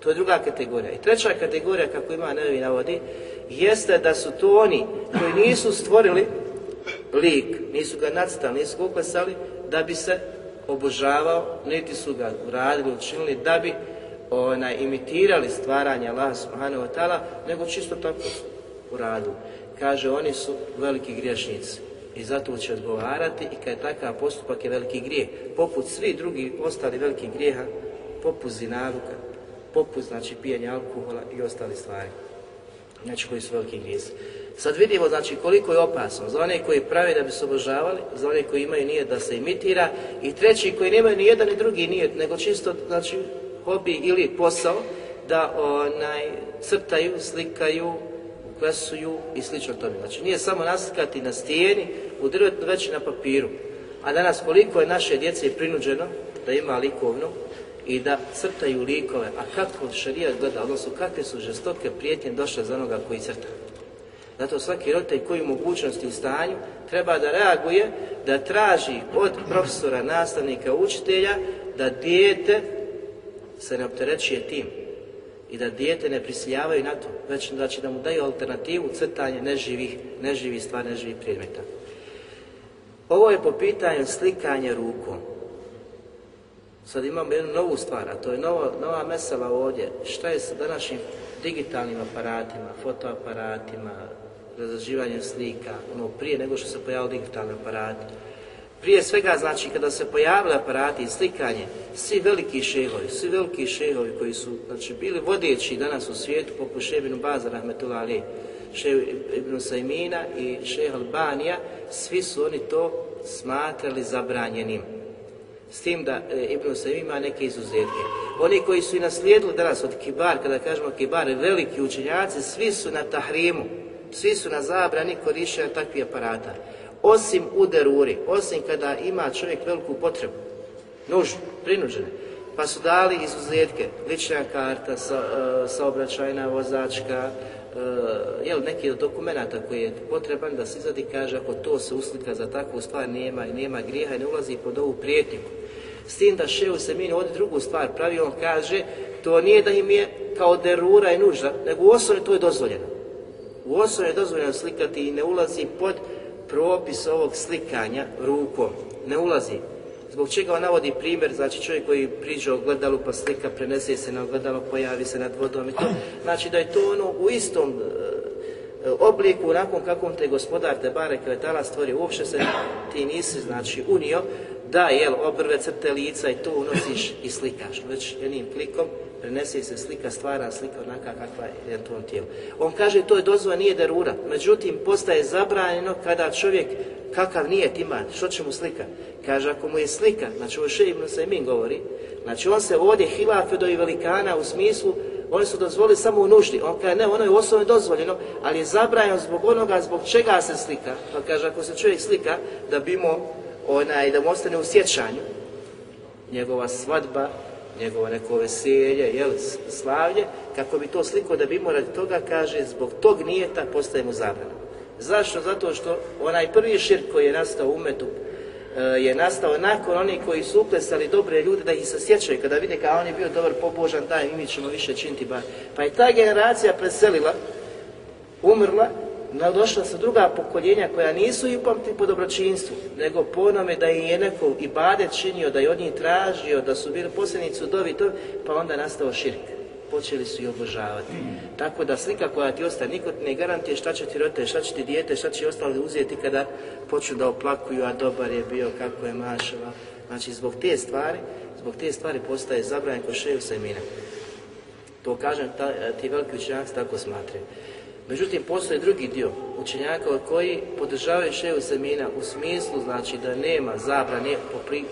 To je druga kategorija. I treća kategorija, kako ima Nevi navodi, jeste da su to oni koji nisu stvorili lik, nisu ga nadstali, nisu ga da bi se obožavao, niti su ga uradili, učinili, da bi ona imitirali stvaranje Allah subhanahu wa ta'ala, nego čisto tako uradili. Kaže, oni su veliki griješnici. I zato će odgovarati i kad je takav postupak je veliki grijeh. Poput svi drugi ostali veliki grijeha, poput zinaluka, poput znači pijenja alkohola i ostali stvari. Znači koji su veliki grijesi. Sad vidimo znači koliko je opasno za one koji prave da bi se obožavali, za one koji imaju nije da se imitira i treći koji nemaju ni jedan ni drugi nije, nego čisto znači hobi ili posao da onaj crtaju, slikaju, kvesuju i slično tome. Znači nije samo naslikati na stijeni, u drvetu, već na papiru. A danas koliko je naše djece prinuđeno da ima likovnu i da crtaju likove, a kako šarija gleda, odnosno kakve su žestoke prijetnje došle za onoga koji crta. Zato svaki roditelj koji u mogućnosti u stanju treba da reaguje, da traži od profesora, nastavnika, učitelja da dijete se ne opterećuje tim, i da dijete ne prisiljavaju na to, već znači, znači da mu daju alternativu crtanje neživih, neživih stvari, neživih predmeta. Ovo je po pitanju slikanje rukom. Sad imamo jednu novu stvar, a to je nova mesela ovdje. Šta je sa današnjim digitalnim aparatima, fotoaparatima, razraživanjem slika, ono prije nego što se pojavili digitalni aparati. Prije svega, znači, kada se pojavili aparati i slikanje, svi veliki šehovi, svi veliki šehovi koji su znači, bili vodeći danas u svijetu, poput Šebinu Baza, Rahmetullah Ali, Ibn Sajmina i šeho Albanija, svi su oni to smatrali zabranjenim. S tim da e, Ibn Sajmin ima neke izuzetke. Oni koji su i naslijedili danas od Kibar, kada kažemo Kibar, veliki učenjaci, svi su na tahrimu, svi su na zabrani korištenja takvih aparata osim u deruri, osim kada ima čovjek veliku potrebu, nužnu, prinuđene, pa su dali izuzetke, lična karta, sa, e, saobraćajna vozačka, e, jel, neki od dokumenta koji je potreban da se izvadi kaže ako to se uslika za takvu stvar nema i nema grijeha i ne ulazi pod ovu prijetnju. S tim da šeju se mi ovdje drugu stvar pravi, on kaže to nije da im je kao derura i nužda, nego u osnovi to je dozvoljeno. U osnovi je dozvoljeno slikati i ne ulazi pod propis ovog slikanja rukom ne ulazi. Zbog čega on navodi primjer, znači čovjek koji priđe ogledalu pa slika, prenese se na ogledalo, pojavi se nad vodom i to. Znači da je to ono u istom e, obliku, nakon kakvom te gospodar te bare kvetala stvori, uopće se ti nisi znači unio da jel obrve crte lica i to unosiš i slikaš već jednim klikom prenese se slika, stvara slika onaka kakva je na tijelu. On kaže to je dozvoljno, nije derura. Međutim, postaje zabranjeno kada čovjek kakav nije tima, što će mu slika? Kaže, ako mu je slika, znači ovo še Ibn Sajmin govori, znači on se ovdje hilafe do i velikana u smislu oni su dozvolili samo u nuždi. On kaže, ne, ono je osobno dozvoljeno, ali je zabranjeno zbog onoga zbog čega se slika. Pa kaže, ako se čovjek slika, da bi onaj, da mu ostane u sjećanju, njegova svadba, njegovo neko veselje, jel, slavlje, kako bi to sliko da bi imao radi toga, kaže, zbog tog nijeta postaje mu zabrana. Zašto? Zato što onaj prvi šir koji je nastao u umetu e, je nastao nakon onih koji su uklesali dobre ljude da ih se sjećaju kada vide kao on je bio dobar pobožan, daj mi ćemo više činiti bar. Pa je ta generacija preselila, umrla došla su druga pokoljenja koja nisu i upamti po dobročinstvu, nego po onome da je neko i bade činio, da je od njih tražio, da su bili posljednici dovi to, pa onda nastao širk. Počeli su i obožavati. Tako da slika koja ti ostaje, niko ne garantije šta će ti rote, šta će ti dijete, šta će ostali uzeti kada počnu da oplakuju, a dobar je bio, kako je mašava Znači, zbog te stvari, zbog te stvari postaje zabranjen kod šeju semina. To kažem, ta, ti veliki učinjaci tako smatraju. Međutim, postoji drugi dio učenjaka koji podržavaju šeju semina u smislu znači da nema zabrane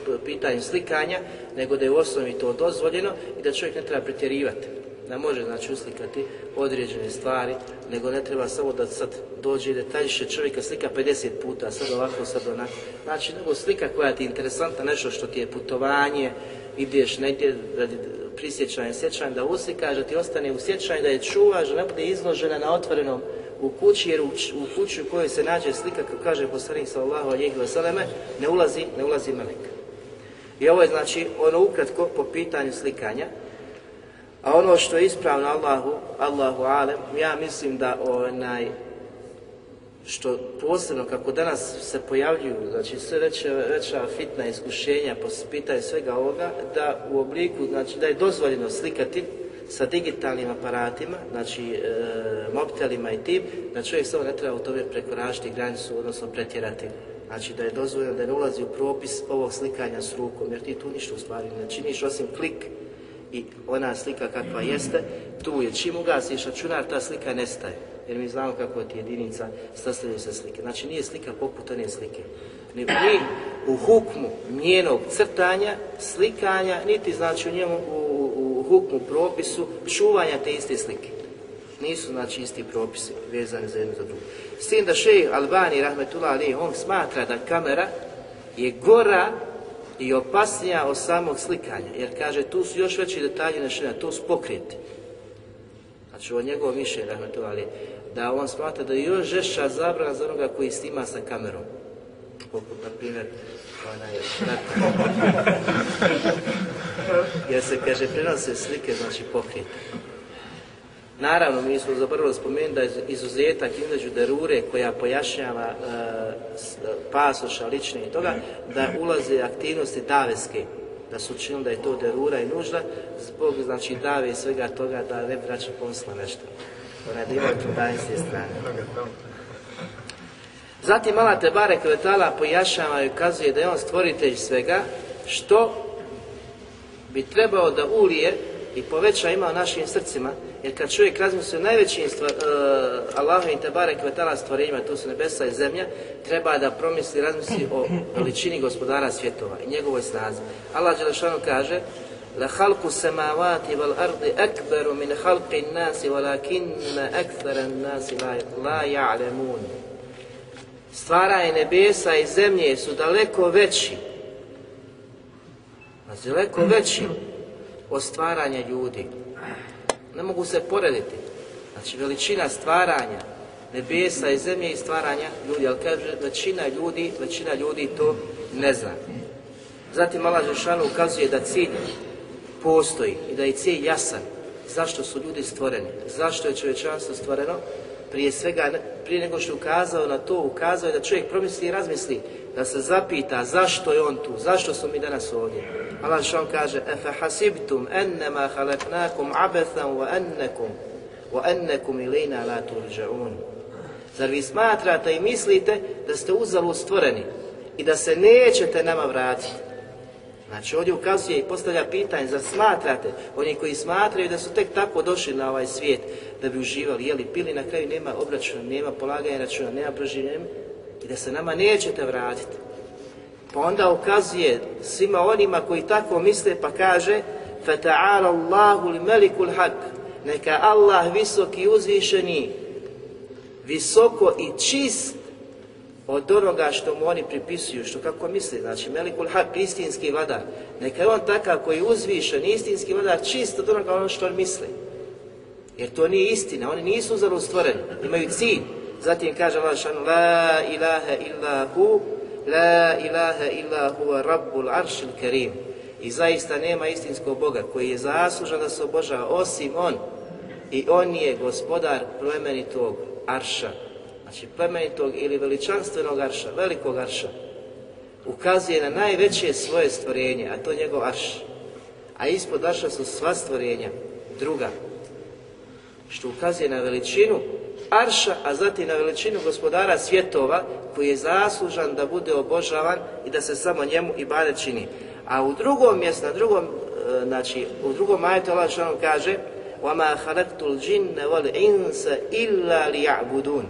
po pitanju slikanja, nego da je u osnovi to dozvoljeno i da čovjek ne treba pretjerivati. Da može znači uslikati određene stvari, nego ne treba samo da sad dođe i detaljše čovjeka slika 50 puta, sad ovako, sad onako. Znači, nego slika koja ti je interesantna, nešto što ti je putovanje, ideš negdje radi prisjećanje, sjećanje da usikaš, da ti ostane u sjećanju, da je čuvaš, da ne bude izložena na otvorenom u kući, jer u, u kući u kojoj se nađe slika, kako kaže poslanik sallallahu alejhi ve ne ulazi, ne ulazi melek. I ovo je znači ono ukratko po pitanju slikanja. A ono što je ispravno Allahu, Allahu alem, ja mislim da onaj što posebno kako danas se pojavljuju, znači sve veća, veća fitna iskušenja po pitanju svega ovoga, da u obliku, znači da je dozvoljeno slikati sa digitalnim aparatima, znači e, mobitelima i tim, da čovjek samo ne treba u tome prekoračiti granicu, odnosno pretjerati. Znači da je dozvoljeno da ne ulazi u propis ovog slikanja s rukom, jer ti tu ništa u stvari ne činiš, osim klik i ona slika kakva jeste, tu je. Čim ugasiš računar, ta slika nestaje. Jer mi znamo kako ti jedinica sastavljaju se slike. Znači nije slika poput one slike. Ni u hukmu njenog crtanja, slikanja, niti znači u njemu u, hukmu propisu čuvanja te iste slike. Nisu znači isti propisi vezani za jednu za drugu. S tim da še Albani Rahmetullah Ali, on smatra da kamera je gora i opasnija od samog slikanja, jer kaže tu su još veći detalji na tu su pokreti. Znači ovo njegovo mišljenje, Rahmetullah ali da on smatra da je još žešća zabrana za onoga koji snima sa kamerom. Poput, na primjer, onaj Jer se, kaže, prenose slike, znači pokrijete. Naravno, mi smo zaboravili spomenuti da je izuzetak između derure koja pojašnjava uh, pasoša, lične i toga, da ulaze aktivnosti daveske, da su učinili da je to derura i nužna, zbog znači dave i svega toga da ne vraća posla nešto. Poradivaju po strane. Zatim Allah Tebare Kvetala pojašava i ukazuje da je on stvoritelj svega što bi trebao da ulije i poveća ima u našim srcima jer kad čovjek razmisli o najvećim stvar, e, i Tebare Kvetala stvorenjima, to su nebesa i zemlja, treba da promisli, razmisli o veličini gospodara svjetova i njegovoj snazi. Allah Đelešanu kaže La halku samavati val ardi ekberu min halki nasi valakinna ekberen nasi la nebesa i zemlje su daleko veći, daleko veći od stvaranja ljudi. Ne mogu se porediti. Znači veličina stvaranja nebesa i zemlje i stvaranja ljudi, ali kaže većina ljudi, većina ljudi to ne zna. Zatim Allah Žešanu ukazuje da cilj postoji i da je cijel jasan zašto su ljudi stvoreni, zašto je čovječanstvo stvoreno, prije svega, prije nego što je ukazao na to, ukazao je da čovjek promisli i razmisli, da se zapita zašto je on tu, zašto smo mi danas ovdje. Allah što kaže, efe hasibtum ennema halaknakum abetham wa ennekum, wa ennekum ilina la turđa'un. Zar vi smatrate i mislite da ste uzalo stvoreni i da se nećete nama vratiti? Znači ovdje ukazuje i postavlja pitanje, zar smatrate, oni koji smatraju da su tek tako došli na ovaj svijet, da bi uživali, jeli, pili, na kraju nema obračuna, nema polaganja računa, nema proživljenja i da se nama nećete vratiti. Pa onda ukazuje svima onima koji tako misle pa kaže فَتَعَالَ اللَّهُ الْمَلِكُ Neka Allah visoki uzvišeni, visoko i čist od onoga što mu oni pripisuju, što kako misli, znači Melikul Hak, istinski vladar, neka je on takav koji je uzvišen, istinski vladar, čisto od onoga ono što on misli. Jer to nije istina, oni nisu za stvoreni, imaju cilj. Zatim kaže Allah šan, la ilaha illa hu, la ilaha illa rabbul aršil kerim. I zaista nema istinskog Boga koji je zaslužan da se obožava osim On. I On je gospodar plemenitog arša, znači plemenitog ili veličanstvenog arša, velikog arša, ukazuje na najveće svoje stvorenje, a to je njegov arš. A ispod arša su sva stvorenja, druga, što ukazuje na veličinu arša, a zatim na veličinu gospodara svjetova, koji je zaslužan da bude obožavan i da se samo njemu i bade čini. A u drugom mjestu, na drugom, e, znači, u drugom majetu Allah kaže وَمَا خَلَقْتُ الْجِنَّ إِلَّا لِيَعْبُدُونَ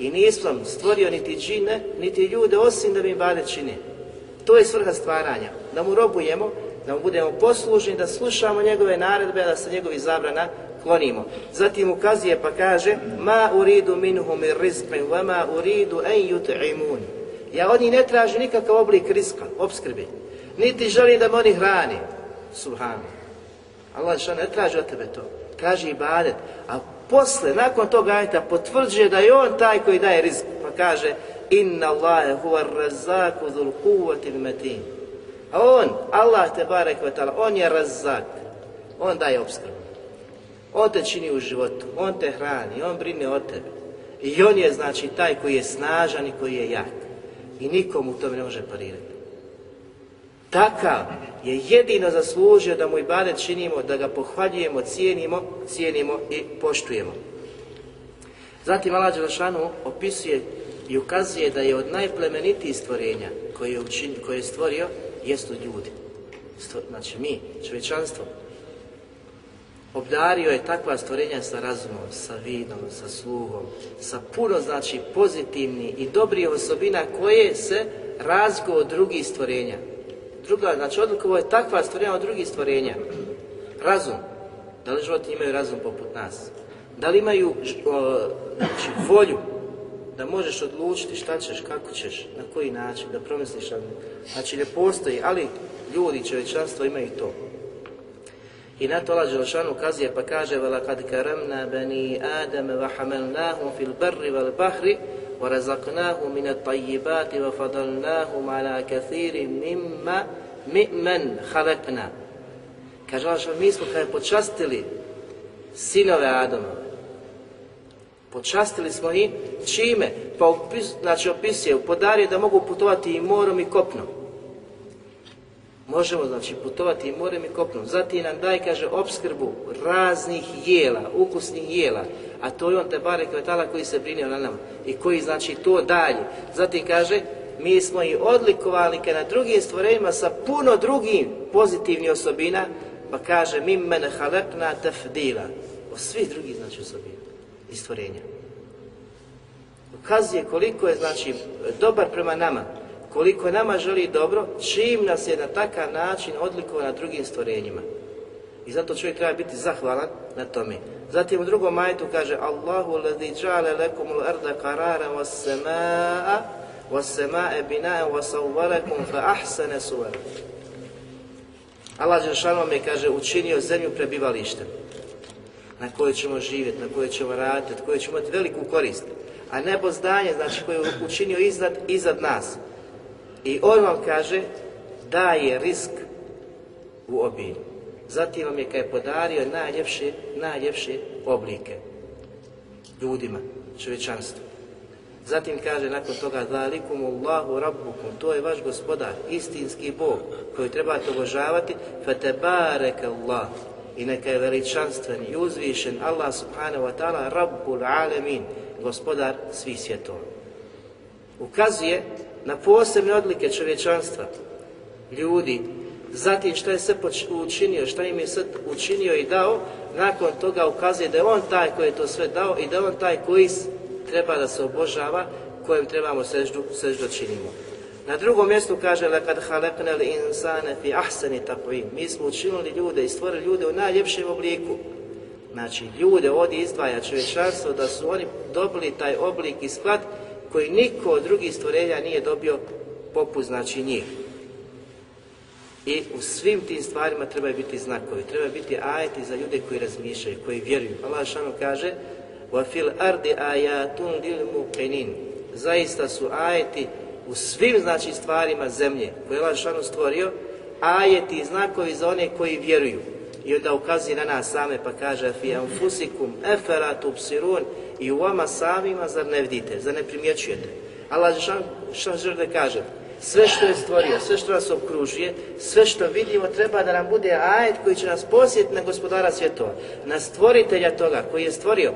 i nisam stvorio niti džine, niti ljude, osim da mi bade čini. To je svrha stvaranja. Da mu robujemo, da mu budemo poslužni, da slušamo njegove naredbe, da se njegovi zabrana klonimo. Zatim ukazuje pa kaže Ma uridu ir rizqin wa ma uridu en yut'imun. Ja oni ne tražim nikakav oblik riska, obskrbi. Niti želim da me oni hrani. Subhanu. Allah ne traži od tebe to. Traži badet A Posle, nakon toga ajta, potvrđuje da je on taj koji daje rizik. Pa kaže, inna Allahe huvar razaku dhul metin. A on, Allah te barek on je razak. On daje obskrbu. On te čini u životu, on te hrani, on brine o tebi. I on je znači taj koji je snažan i koji je jak. I nikomu tome ne može parirati. Takav je jedino zaslužio da mu i barem činimo, da ga pohvaljujemo, cijenimo, cijenimo i poštujemo. Zatim Allah Đelšanu opisuje i ukazuje da je od najplemenitijih stvorenja koje je, učin, koje je stvorio, jesu ljudi. znači mi, čovječanstvo. Obdario je takva stvorenja sa razumom, sa vidom, sa sluhom, sa puno znači pozitivnih i dobrih osobina koje se razgo od drugih stvorenja druga, znači ovo je takva stvorenja od drugih stvorenja. Razum. Da li životinje imaju razum poput nas? Da li imaju znači, volju da možeš odlučiti šta ćeš, kako ćeš, na koji način, da promisliš. Znači ne postoji, ali ljudi, čovječanstvo imaju to. I na to Allah Lošan ukazuje pa kaže وَلَقَدْ كَرَمْنَا بَنِي آدَمَ وَحَمَلْنَاهُمْ فِي الْبَرِّ وَالْبَحْرِ وَرَزَقْنَاهُ مِنَ الطَّيِّبَاتِ وَفَضَلْنَاهُمْ عَلَى كَثِيرٍ مِمَّا مِمَّنْ خَلَقْنَا Kaže mi smo počastili sinove Adamove, počastili smo ih čime? Pa znači opisuje, podario da mogu putovati i morom i kopnom. Možemo znači putovati i morem i kopnom. Zatim nam daj, kaže, obskrbu raznih jela, ukusnih jela. A to je on te bare kvetala koji se brinio na nama i koji znači to dalje. Zatim kaže, mi smo i odlikovali kao na drugim stvorenjima sa puno drugim pozitivnih osobina, pa kaže, mi mene halepna tefdila. O svih drugih znači osobina i stvorenja. Ukazuje koliko je znači dobar prema nama koliko nama želi dobro, čim nas je na takav način odlikovao na drugim stvorenjima. I zato čovjek treba biti zahvalan na tome. Zatim u drugom majtu kaže Allahu ladhi ja'ala al-arda qararan was-samaa was-samaa fa Allah mi kaže učinio zemlju prebivalištem na kojoj ćemo živjeti, na kojoj ćemo raditi, na kojoj ćemo imati veliku korist. A nebo zdanje, znači koje je učinio iznad, iznad nas. I on vam kaže, daje risk u obilju. Zatim vam je kaj je podario najljepše, najljepše oblike ljudima, čovječanstvu. Zatim kaže nakon toga Zalikum Allahu Rabbukum, to je vaš gospodar, istinski Bog koji trebate obožavati, fatebareke Allah i neka je veličanstven i uzvišen Allah subhanahu wa ta'ala Rabbul Alemin, gospodar svih svjetova. Ukazuje na posebne odlike čovječanstva, ljudi, zatim što je sve učinio, šta im je sve učinio i dao, nakon toga ukazuje da je on taj koji je to sve dao i da je on taj koji treba da se obožava, kojem trebamo seždu, seždu činimo. Na drugom mjestu kaže kad halekne li insane fi ahsani i Mi smo učinili ljude i stvorili ljude u najljepšem obliku. Znači, ljude ovdje izdvaja čovječanstvo da su oni dobili taj oblik i sklad koji niko od drugih stvorenja nije dobio poput znači njih. I u svim tim stvarima trebaju biti znakovi, treba biti ajeti za ljude koji razmišljaju, koji vjeruju. Allah šano kaže وَفِلْ ardi آيَاتٌ لِلْمُقِنِينَ Zaista su ajeti u svim znači stvarima zemlje koje je Allah stvorio, ajeti i znakovi za one koji vjeruju. I onda ukazuje na nas same pa kaže فِي أَنْفُسِكُمْ أَفَرَا تُبْصِرُونَ i u vama samima zar ne vidite, zar ne primjećujete. Allah da kaže, sve što je stvorio, sve što nas okružuje, sve što vidimo treba da nam bude ajet koji će nas posjetiti na gospodara svjetova, na stvoritelja toga koji je stvorio.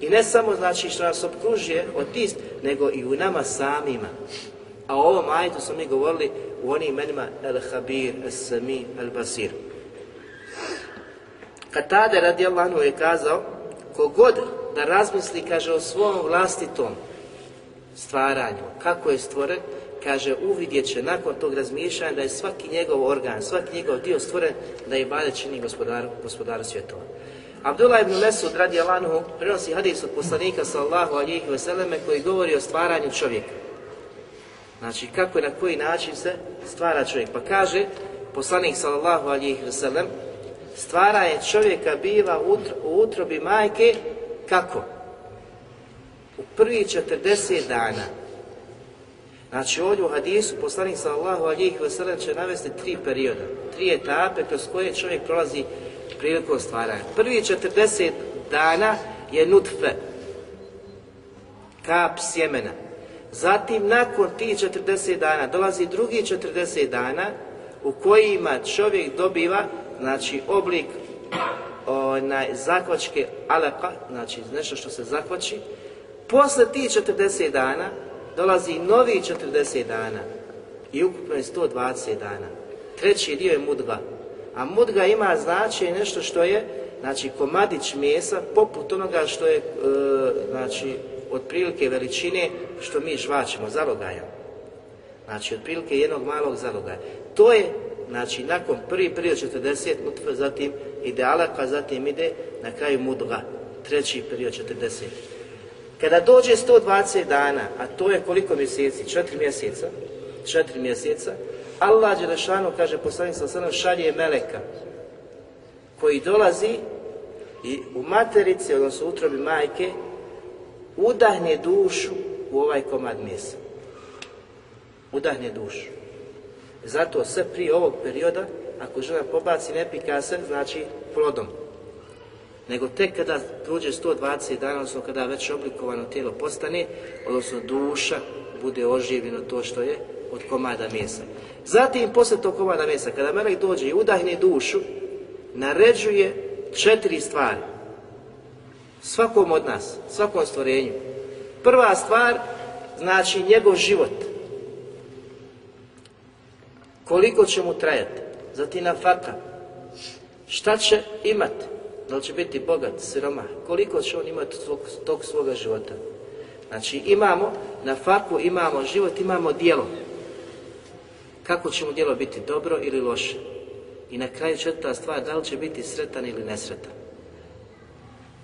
I ne samo znači što nas okružuje od tist, nego i u nama samima. A o ovom ajetu smo mi govorili u onim imenima El Habir, El Sami, El Basir. tada radi je kazao kogod da razmisli, kaže, o svom vlastitom stvaranju, kako je stvoren, kaže, uvidjet će nakon tog razmišljanja da je svaki njegov organ, svaki njegov dio stvoren, da je valja čini gospodaru, gospodaru svjetova. Abdullah ibn Mesud radi Alanhu prenosi hadis od poslanika sallahu alihi veseleme koji govori o stvaranju čovjeka. Znači kako i na koji način se stvara čovjek. Pa kaže poslanik sallahu alihi veselem stvaranje čovjeka biva u utrobi majke, kako? U prvi 40 dana. Znači ovdje u hadisu poslanik sallallahu alijih wasallam će navesti tri perioda, tri etape kroz koje čovjek prolazi prilikom stvaranja. Prvi 40 dana je nutfe, kap sjemena. Zatim nakon tih 40 dana dolazi drugi 40 dana u kojima čovjek dobiva znači oblik onaj, zakvačke alaka, znači nešto što se zakvači, posle tih 40 dana dolazi novi 40 dana i ukupno je 120 dana. Treći dio je mudga. A mudga ima značaj nešto što je, znači komadić mesa, poput onoga što je, e, znači, otprilike veličine što mi žvačimo, zalogaja. Znači, otprilike jednog malog zalogaja. To je Znači, nakon prvi period 40 nutfe, zatim ide alaka, pa zatim ide na kraju mudga, treći period 40. Kada dođe 120 dana, a to je koliko mjeseci? Četiri mjeseca. Četiri mjeseca. Allah Đelešanu, kaže poslanik sa šalje meleka koji dolazi i u materici, odnosno utrobi majke, udahne dušu u ovaj komad mjesa. Udahne dušu. Zato sve prije ovog perioda, ako žena pobaci nepikasen, znači plodom. Nego tek kada prođe 120 dana, odnosno kada već oblikovano tijelo postane, odnosno duša bude oživljeno to što je od komada mesa. Zatim, poslije tog komada mesa, kada melek dođe i udahne dušu, naređuje četiri stvari. Svakom od nas, svakom stvorenju. Prva stvar, znači njegov život koliko će mu trajati? Zatim na faka. Šta će imati? Da li će biti bogat, siroma? Koliko će on imati tog, svoga života? Znači imamo, na faku imamo život, imamo djelo. Kako će mu djelo biti dobro ili loše? I na kraju četvrta stvar, da li će biti sretan ili nesretan?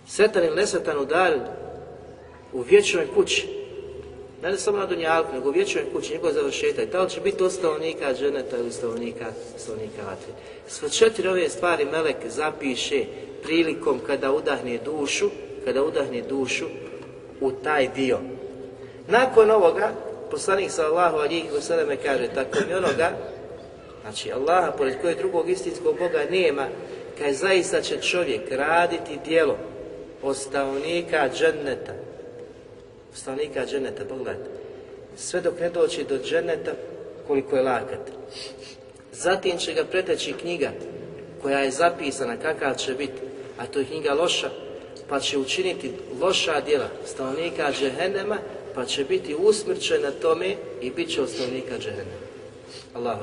Sretan ili nesretan udar u vječnoj kući, ne samo na dunjalku, nego u vječnoj kući, njegov završetaj. Da li će biti od stavnika dženeta ili stavnika, stavnika vatre. četiri ove stvari Melek zapiše prilikom kada udahne dušu, kada udahne dušu u taj dio. Nakon ovoga, poslanik njih alijih vseleme kaže, tako mi onoga, znači Allaha, pored koje drugog istinskog Boga nema, kaj zaista će čovjek raditi djelo od dženeta, stanika dženeta, pogledajte. Sve dok ne doći do dženeta, koliko je lagat. Zatim će ga preteći knjiga koja je zapisana kakav će biti, a to je knjiga loša, pa će učiniti loša djela stanovnika džehennema, pa će biti usmrčen na tome i bit će od stanovnika džehennema. Allahu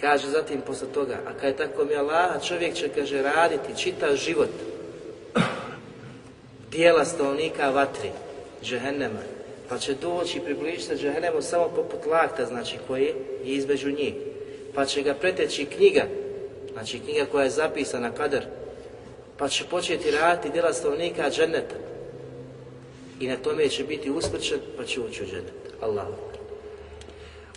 Kaže zatim posle toga, a kad je tako mi Allah, čovjek će, kaže, raditi čitav život dijela stanovnika vatri, džehennema, pa će doći približiti samo poput lakta, znači koji je između njih, pa će ga preteći knjiga, znači knjiga koja je zapisana, kadar, pa će početi raditi djela stanovnika dženneta i na tome će biti uskrčen, pa će ući u džennet. Allah.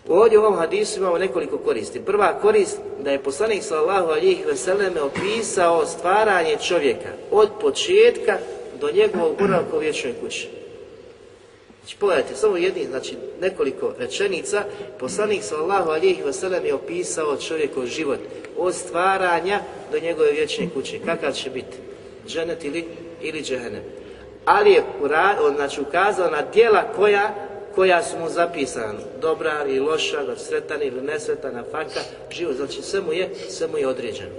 Ovdje u ovom hadisu imamo nekoliko koristi. Prva korist da je poslanik sallallahu alihi veseleme opisao stvaranje čovjeka od početka do njegovog boravka u vječnoj kući. Znači pogledajte, samo jedni, znači nekoliko rečenica, poslanik sallallahu alijih vselem je opisao čovjekov život od stvaranja do njegove vječne kuće. Kakav će biti? Dženet ili, ili Ali je znači, ukazao na djela koja, koja su mu zapisana. Dobra ili loša, znači, sretan ili nesretan, na faka, život. Znači sve mu je, sve mu je određeno.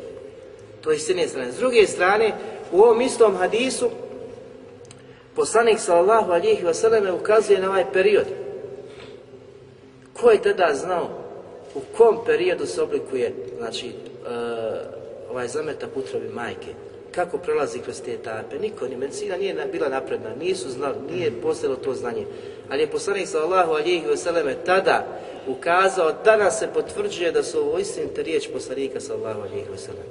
To je s jedne strane. S druge strane, u ovom istom hadisu Poslanik sallallahu alihi wasallam ukazuje na ovaj period. Ko je tada znao u kom periodu se oblikuje znači, e, ovaj zameta putrovi majke? Kako prelazi kroz te etape? Niko, ni medicina nije bila napredna, nisu znali, nije postojalo to znanje. Ali je poslanik sallallahu alihi wasallam tada ukazao, danas se potvrđuje da su ovo istinite riječ poslanika sallallahu alihi wasallam.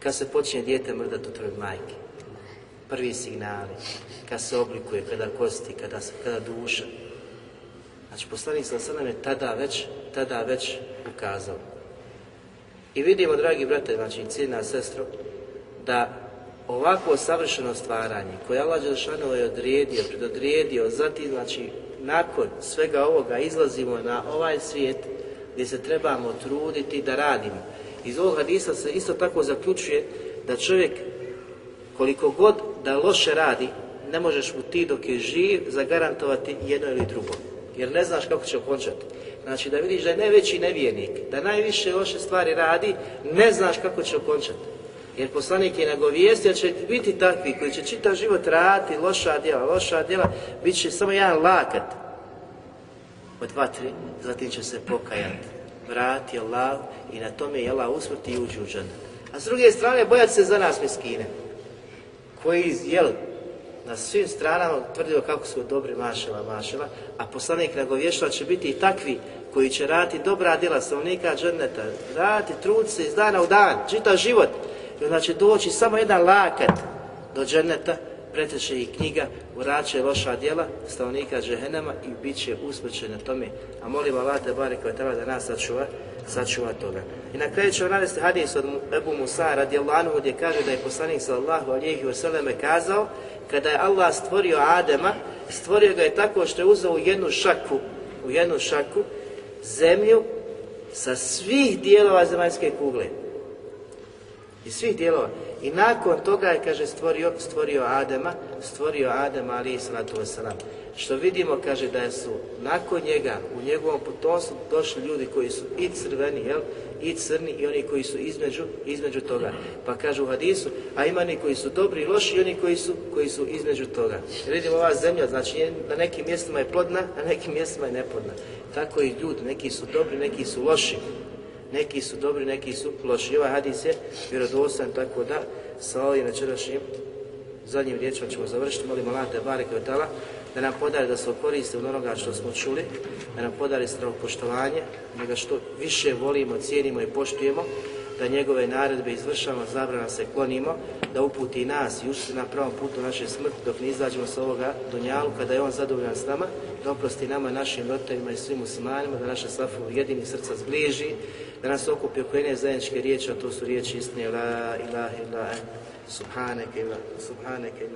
Kad se počinje dijete mrdati utrovi majke prvi signali, kada se oblikuje, kada kosti, kada, kada duša. Znači, poslanik sa sada je tada već, tada već ukazao. I vidimo, dragi brate, znači, ciljna sestro, da ovako savršeno stvaranje, koje Allah Đelšanu je odrijedio, predodrijedio, zatim, znači, nakon svega ovoga izlazimo na ovaj svijet gdje se trebamo truditi da radimo. Iz ovog hadisa se isto tako zaključuje da čovjek koliko god da loše radi, ne možeš mu ti dok je živ zagarantovati jedno ili drugo. Jer ne znaš kako će okončati. Znači da vidiš da je najveći nevijenik, da najviše loše stvari radi, ne znaš kako će okončati. Jer poslanik je nagovijestio će biti takvi koji će čitav život raditi loša djela, loša djela, bit će samo jedan lakat od vatri, zatim će se pokajati. Vrati Allah i na tome je Allah usmrti i uđi u A s druge strane bojati se za nas miskine koji iz na svim stranama tvrdio kako su dobri mašala, mašala, a poslanik nagovještava će biti i takvi koji će raditi dobra djela stanovnika džerneta, raditi trud se iz dana u dan, čitav život, i onda će doći samo jedan lakat do džerneta preteče i knjiga urače loša djela stanovnika džehenema i bit će na tome. A molim Allah te bare koja treba da nas sačuva, sačuva toga. I na kraju ćemo navesti hadis od Ebu Musa radijallahu gdje kaže da je poslanik sallallahu i vseleme kazao kada je Allah stvorio Adema, stvorio ga je tako što je uzeo u jednu šaku, u jednu šaku zemlju sa svih dijelova zemaljske kugle. I svih dijelova. I nakon toga je, kaže, stvorio, stvorio Adama, stvorio Adama, ali i salatu vasalam. Što vidimo, kaže, da su nakon njega, u njegovom potomstvu došli ljudi koji su i crveni, jel, i crni i oni koji su između, između toga. Pa kažu u hadisu, a ima oni koji su dobri i loši i oni koji su, koji su između toga. Vidimo ova zemlja, znači na nekim mjestima je plodna, a na nekim mjestima je neplodna. Tako i ljudi, neki su dobri, neki su loši, neki su dobri, neki su loši. Ovaj hadis je vjerodostan, tako da sa ovim večerašnjim zadnjim riječima ćemo završiti. Molim Allah te bareke da nam podari da se okoristi od onoga što smo čuli, da nam podari strano poštovanje, da ga što više volimo, cijenimo i poštujemo, da njegove naredbe izvršamo, zabrana se klonimo, da uputi nas i ušli na pravom putu naše smrti dok ne izađemo sa ovoga dunjalu, kada je on zadovoljan s nama, da oprosti nama, našim roteljima i svim muslimanima, da naše safu jedini srca zbliži, da nas okupi oko zajedničke riječi, a to su riječi istine, la ilaha illa, subhaneke illa, subhaneke